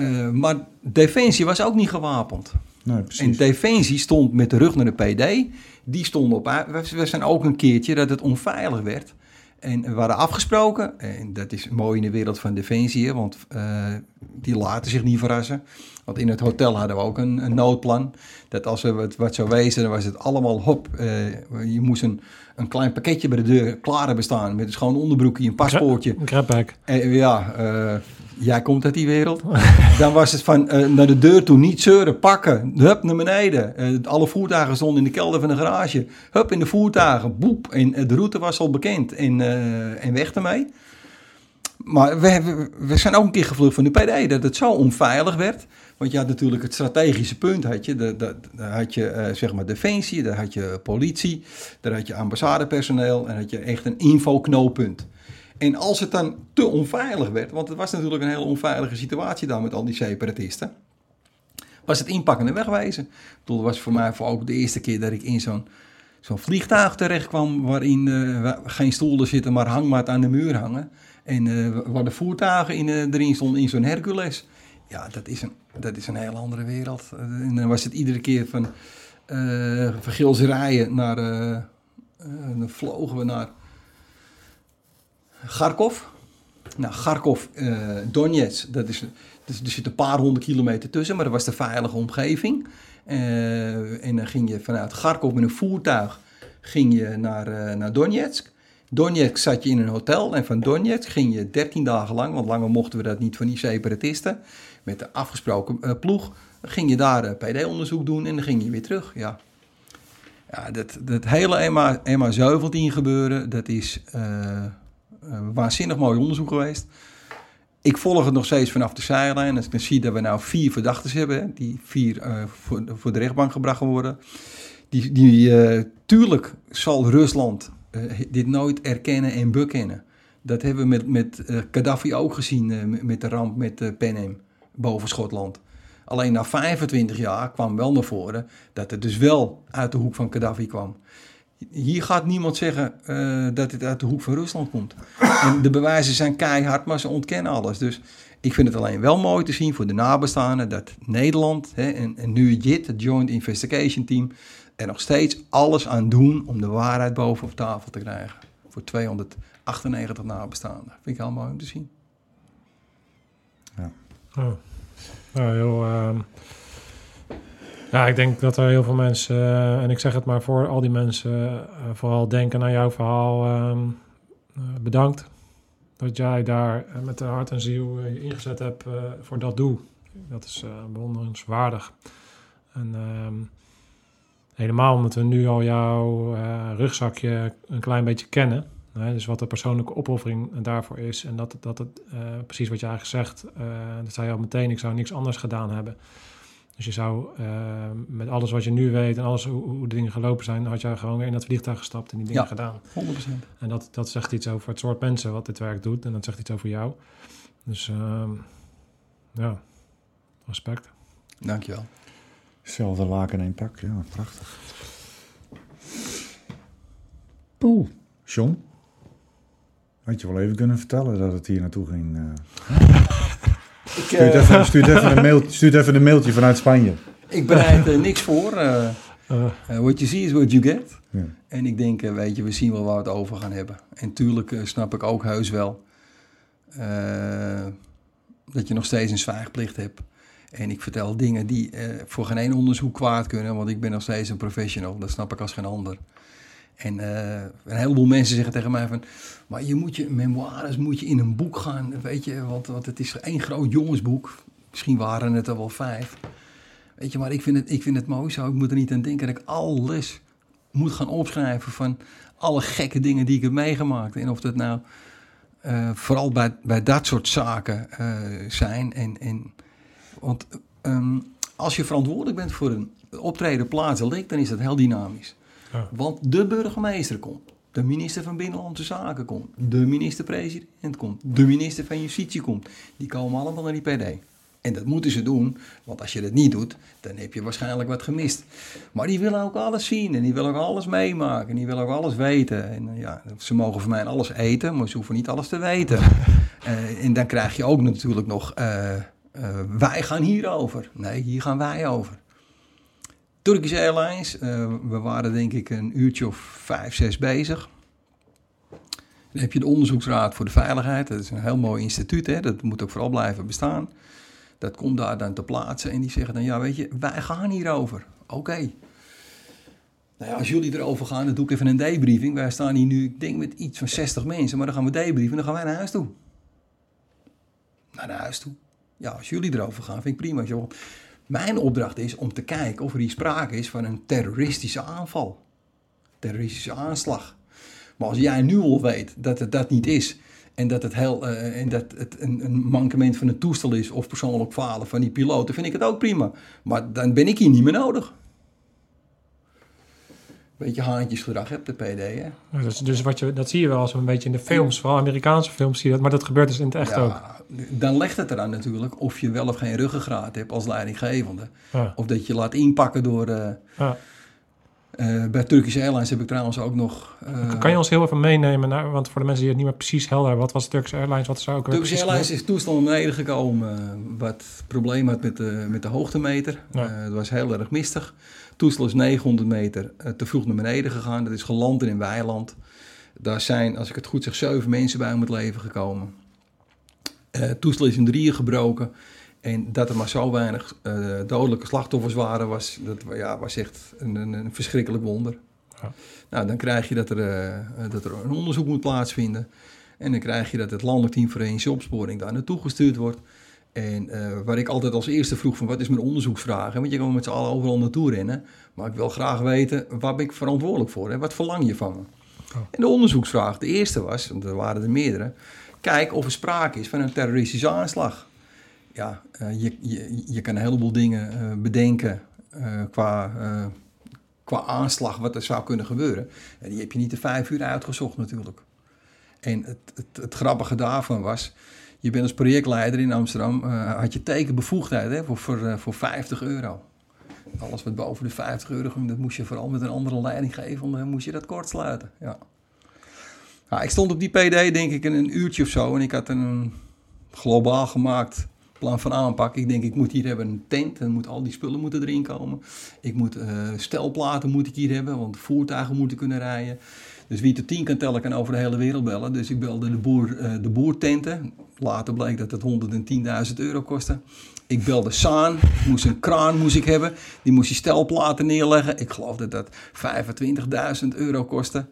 Uh, maar Defensie was ook niet gewapend. Nee. En Defensie stond met de rug naar de PD. Die stond op. We zijn ook een keertje dat het onveilig werd. En we hadden afgesproken, en dat is mooi in de wereld van Defensie, want eh, die laten zich niet verrassen. Want in het hotel hadden we ook een, een noodplan. Dat als er wat, wat zou wezen, dan was het allemaal hop. eh, je moest een, een klein pakketje bij de deur klaar hebben staan. Met een schoon onderbroekje, een paspoortje. Een crapback. Eh, ja, eh, jij komt uit die wereld. Dan was het van eh, naar de deur toe, niet zeuren, pakken, hup naar beneden. Alle voertuigen stonden in de kelder van de garage. Hup in de voertuigen, boep. En de route was al bekend en, en weg ermee. Maar we, we zijn ook een keer gevlucht van de PD, dat het zo onveilig werd. Want je had natuurlijk het strategische punt, had je, daar had je eh, zeg maar defensie, daar had je politie, daar had je ambassadepersoneel en had je echt een infoknooppunt. En als het dan te onveilig werd, want het was natuurlijk een hele onveilige situatie daar met al die separatisten, was het inpakken en wegwezen. Ik bedoel, het was voor mij voor ook de eerste keer dat ik in zo'n zo'n vliegtuig terecht kwam waarin wa- geen stoelen zitten, maar hangmat aan de muur hangen. En eh, waar de voertuigen in, eh, erin stonden in zo'n Hercules. Ja, dat is, een, dat is een hele andere wereld. Eh, en dan was het iedere keer van eh vergilserijen naar... dan vlogen we naar Kharkov. Nou, Kharkov, Donetsk, dat is, dus er zit een paar honderd kilometer tussen, maar dat was de veilige omgeving. En dan ging je vanuit Kharkov met een voertuig ging je naar, naar Donetsk. Donetsk zat je in een hotel en van Donetsk ging je 13 dagen lang, want langer mochten we dat niet van die separatisten, met de afgesproken eh, ploeg, ging je daar eh, PD-onderzoek doen en dan ging je weer terug. Ja, ja dat, dat hele MA, MA17 gebeuren, dat is eh, waanzinnig mooi onderzoek geweest. Ik volg het nog steeds vanaf de zijlijn. Als ik dan zie dat we nou vier verdachten hebben, die vier voor, voor de rechtbank gebracht worden. Die, die, tuurlijk zal Rusland dit nooit erkennen en bekennen. Dat hebben we met, met eh, Gaddafi ook gezien, eh, met- de ramp met eh, Panem boven Schotland. Alleen na 25 jaar kwam wel naar voren dat het dus wel uit de hoek van Gaddafi kwam. Hier gaat niemand zeggen eh, dat het uit de hoek van Rusland komt. En de bewijzen zijn keihard, maar ze ontkennen alles. Dus ik vind het alleen wel mooi te zien voor de nabestaanden dat Nederland hè, en, en nu JIT, het Joint Investigation Team, er nog steeds alles aan doen om de waarheid boven op tafel te krijgen. Voor 298 nabestaanden. Vind ik heel mooi om te zien. Oh. Nou, heel, ehm, ja, ik denk dat er heel veel mensen, eh, en ik zeg het maar voor al die mensen, eh, vooral denken aan jouw verhaal. ehm, eh, bedankt dat jij daar met de hart en ziel je ingezet hebt eh, voor dat doel. Dat is eh, bewonderenswaardig. En ehm, helemaal omdat we nu al jouw eh, rugzakje een klein beetje kennen. Hè, dus wat de persoonlijke opoffering daarvoor is. En dat, dat het, eh, precies wat je eigenlijk zegt, eh, dat zei je al meteen, ik zou niks anders gedaan hebben. Dus je zou met alles wat je nu weet en alles hoe, hoe de dingen gelopen zijn, had je gewoon weer in dat vliegtuig gestapt en die dingen Ja. gedaan. 100%. En dat, dat zegt iets over het soort mensen wat dit werk doet. En dat zegt iets over jou. Dus ehm, ja, respect. Dankjewel. Hetzelfde laken in één pak, ja, prachtig. Poeh. John? Had je wel even kunnen vertellen dat het hier naartoe ging? eh. Ik, Stuur, het even, het even een mail, even een mailtje vanuit Spanje. ik bereid er niks voor. eh Eh, eh, what you see is what you get. Ja. En ik denk, eh, weet je, we zien wel waar we het over gaan hebben. En tuurlijk eh, snap ik ook heus wel eh, dat je nog steeds een zwijgplicht hebt. En ik vertel dingen die eh, voor geen één onderzoek kwaad kunnen, want ik ben nog steeds een professional. Dat snap ik als geen ander. En eh, een heleboel mensen zeggen tegen mij van, maar je moet je memoires moet je in een boek gaan, weet je, want, het is één groot jongensboek. Misschien waren het er wel vijf. Weet je, maar ik vind, het, ik vind het mooi zo. Ik moet er niet aan denken dat ik alles moet gaan opschrijven van alle gekke dingen die ik heb meegemaakt. En of dat nou eh, vooral bij, bij dat soort zaken zijn. En, en, want ehm, als je verantwoordelijk bent voor een optreden plaatselijk, dan is dat heel dynamisch. Ja. Want de burgemeester komt. De minister van Binnenlandse Zaken komt. De minister-president komt. De minister van Justitie komt. Die komen allemaal naar die PD. En dat moeten ze doen, want als je dat niet doet, dan heb je waarschijnlijk wat gemist. Maar die willen ook alles zien en die willen ook alles meemaken en die willen ook alles weten. En eh, ja, ze mogen van mij alles eten, maar ze hoeven niet alles te weten. Eh, en dan krijg je ook natuurlijk nog, eh, eh, wij gaan hierover. Nee, hier gaan wij over. Turkish Airlines, eh, we waren denk ik een uurtje of vijf, zes bezig. Dan heb je de Onderzoeksraad voor de Veiligheid. Dat is een heel mooi instituut, hè? dat moet ook vooral blijven bestaan. Dat komt daar dan te plaatsen en die zeggen dan, ja weet je, wij gaan hierover. Oké. Nou ja, als jullie erover gaan, dan doe ik even een debriefing. Wij staan hier nu, ik denk met iets van 60 mensen, maar dan gaan we debriefen en dan gaan wij naar huis toe. Naar huis toe. Ja, als jullie erover gaan, vind ik prima. Joh. Mijn opdracht is om te kijken of er hier sprake is van een terroristische aanval. Terroristische aanslag. Maar als jij nu al weet dat het dat niet is, en dat het, heel, uh, en dat het een, een, mankement van het toestel is of persoonlijk falen van die piloten, vind ik het ook prima. Maar dan ben ik hier niet meer nodig. Beetje haantjesgedrag hebt de PD, hè? Ja, dus, dus wat je, dat zie je wel als een beetje in de films, vooral Amerikaanse films zie je dat, maar dat gebeurt dus in het echt ja, ook. Dan legt het eraan natuurlijk of je wel of geen ruggengraat hebt als leidinggevende. Of dat je laat inpakken door... Uh, uh, bij Turkish Airlines heb ik trouwens ook nog... Uh, kan je ons heel even meenemen, naar, want voor de mensen die het niet meer precies helder hebben, wat was Turkish Airlines, wat zou ook Turkish Airlines is toestand naar beneden gekomen, wat probleem had met de, met de hoogtemeter. Ja. het was heel erg mistig toestel is 900 meter te vroeg naar beneden gegaan. Dat is geland in een weiland. Daar zijn, als ik het goed zeg, zeven mensen bij om het leven gekomen. Uh, het toestel is in drieën gebroken. En dat er maar zo weinig uh, dodelijke slachtoffers waren, was, dat, ja, was echt een, een, een verschrikkelijk wonder. Ja. Nou, dan krijg je dat er, dat er een onderzoek moet plaatsvinden. En dan krijg je dat het landelijk team forensische opsporing daar naartoe gestuurd wordt. En uh, waar ik altijd als eerste vroeg van wat is mijn onderzoeksvraag? Want je kan met z'n allen overal naartoe rennen. Maar ik wil graag weten, waar ben ik verantwoordelijk voor? Hè? Wat verlang je van me? Oh. En de onderzoeksvraag, de eerste was, want er waren er meerdere. Kijk of er sprake is van een terroristische aanslag. Ja, uh, je, je, je kan een heleboel dingen uh, bedenken qua, qua aanslag wat er zou kunnen gebeuren. En die heb je niet de vijf uur uitgezocht natuurlijk. En het, het, het grappige daarvan was je bent als projectleider in Amsterdam, had je tekenbevoegdheid hè, voor, voor, voor 50 euro. Alles wat boven de 50 euro ging, dat moest je vooral met een andere leiding geven, dan moest je dat kort sluiten. Ja. Nou, ik stond op die PD denk ik een uurtje of zo en ik had een globaal gemaakt plan van aanpak. Ik denk, ik moet hier hebben een tent en moet, al die spullen moeten erin komen. Ik moet uh, stelplaten moet ik hier hebben, want voertuigen moeten kunnen rijden. Dus wie tot tien kan tellen, kan over de hele wereld bellen. Dus ik belde de, boer, uh, de boertenten. Later bleek dat het 110.000 euro kostte. Ik belde Saan, moest een kraan moest ik hebben. Die moest je stelplaten neerleggen. Ik geloof dat dat 25.000 euro kostte.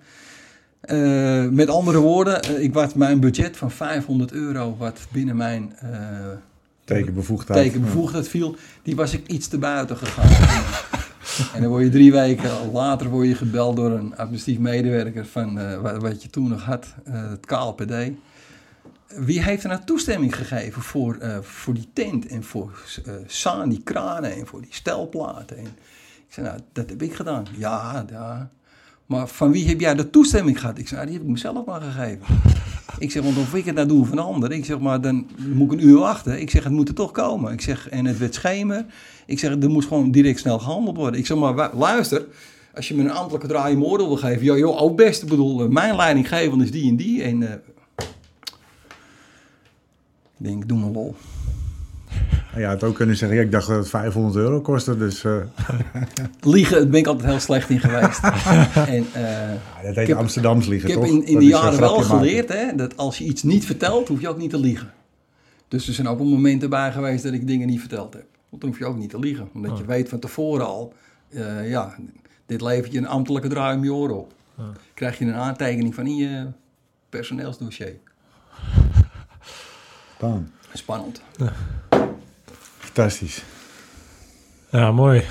Uh, met andere woorden, uh, ik was mijn budget van 500 euro, wat binnen mijn uh, tekenbevoegdheid, tekenbevoegdheid viel, die was ik iets te buiten gegaan. En dan word je drie weken later word je gebeld door een administratief medewerker van uh, wat, wat, je toen nog had, het KLPD. Wie heeft er nou toestemming gegeven voor, voor die tent en voor Saan, die kranen en voor die stelplaten? En ik zei, nou, dat heb ik gedaan. Ja, ja. Maar van wie heb jij de toestemming gehad? Ik zei, nou, die heb ik mezelf maar gegeven. Ik zeg, want of ik het nou doe van een ander. Ik zeg, maar dan moet ik een uur wachten. Ik zeg, het moet er toch komen. Ik zeg, en het werd schemer. Ik zeg, er moest gewoon direct snel gehandeld worden. Ik zeg, maar luister, als je me een ambtelijke draai in oordeel wil geven. Joh, joh, ook best. Ik bedoel, eh, mijn leidinggevende is die en die. En uh, ik denk, doe maar lol. Ja, het ook kunnen zeggen, ik dacht dat het 500 euro kostte, dus... Uh... liegen, daar ben ik altijd heel slecht in geweest. en, uh, ja, dat heet Amsterdams liegen, Ik toch? heb in, in de jaren wel geleerd, hè, dat als je iets niet vertelt, hoef je ook niet te liegen. Dus er zijn ook wel momenten bij geweest dat ik dingen niet verteld heb. Want dan hoef je ook niet te liegen. Omdat oh. je weet van tevoren al, uh, ja, dit levert je een ambtelijke draai om je oren op. Oh. Krijg je een aantekening van in je personeelsdossier. Bam. Spannend. Ja. Fantastisch. Ja, mooi.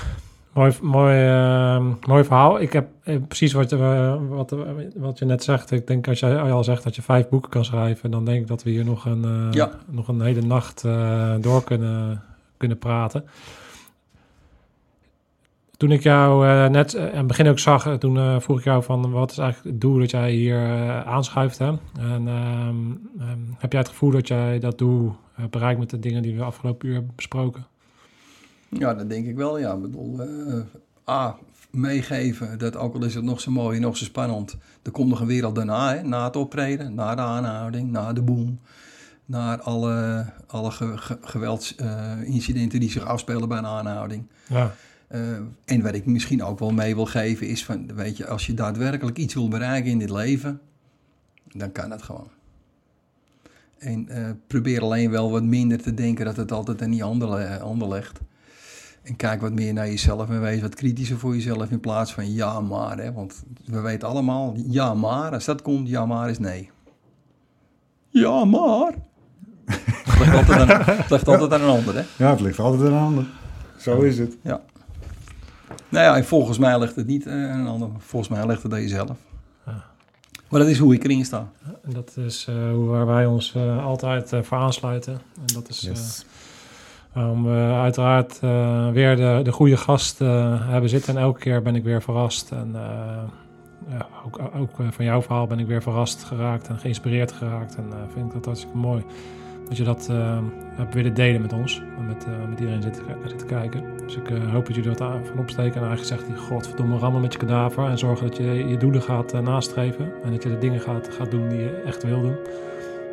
Mooi, mooi, uh, mooi verhaal. Ik heb eh, precies wat, uh, wat, wat je net zegt. Ik denk als jij al zegt dat je vijf boeken kan schrijven, dan denk ik dat we hier nog een, ja. nog een hele nacht door kunnen, kunnen praten. Toen ik jou net aan het begin ook zag, toen vroeg ik jou van wat is eigenlijk het doel dat jij hier aanschuift. Hè? En um, um, heb jij het gevoel dat jij dat doel bereikt met de dingen die we afgelopen uur hebben besproken? Ja, dat denk ik wel. Ja, ik bedoel, uh, A, meegeven dat ook al is het nog zo mooi, nog zo spannend, er komt nog een wereld daarna, hè, na het optreden, na de aanhouding, na de boom, na alle, alle ge, ge, geweldsincidenten uh, die zich afspelen bij een aanhouding. Ja. Uh, en wat ik misschien ook wel mee wil geven is van, weet je, als je daadwerkelijk iets wil bereiken in dit leven, dan kan het gewoon. En eh, probeer alleen wel wat minder te denken dat het altijd aan die ander, eh, ander legt. En kijk wat meer naar jezelf en wees wat kritischer voor jezelf in plaats van ja maar. Hè? Want we weten allemaal, ja maar, als dat komt, ja maar is nee. Ja maar. Het ligt altijd aan, het ligt altijd aan een ander hè. Ja, het ligt altijd aan een ander. Zo is het. Ja. Nou ja, en volgens mij ligt het niet eh, aan een ander. Volgens mij ligt het aan jezelf. Maar dat is hoe ik erin sta. En dat is eh, hoe waar wij ons eh, altijd eh, voor aansluiten. En dat is Yes. eh, om we uiteraard eh, weer de, de goede gast eh, hebben zitten. En elke keer ben ik weer verrast. En eh, ja, ook, ook van jouw verhaal ben ik weer verrast geraakt en geïnspireerd geraakt. En eh, vind ik dat hartstikke mooi. Dat je dat eh, hebt willen delen met ons. En met, eh, met iedereen zitten, zitten kijken. Dus ik eh, hoop dat jullie wat van opsteken. En eigenlijk zegt hij, godverdomme, rammen met je kadaver. En zorgen dat je je doelen gaat eh, nastreven. En dat je de dingen gaat, gaat doen die je echt wil doen.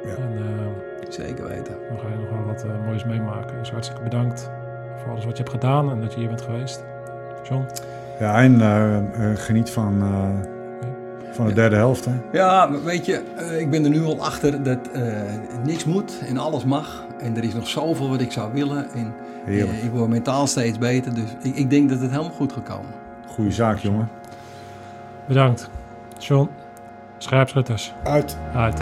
Ja. En eh, Zeker weten. dan ga je nog wel wat eh, moois meemaken. Dus hartstikke bedankt voor alles wat je hebt gedaan en dat je hier bent geweest. John, Ja, en eh, eh, geniet van, eh, van de Ja. derde helft. Hè? Ja, weet je, eh, ik ben er nu al achter dat eh, niks moet en alles mag. En er is nog zoveel wat ik zou willen. En Heerlijk. eh, ik word mentaal steeds beter. Dus ik, ik denk dat het helemaal goed gaat komen. Goeie zaak, jongen. bedankt. John, scherpschutters, Uit. uit.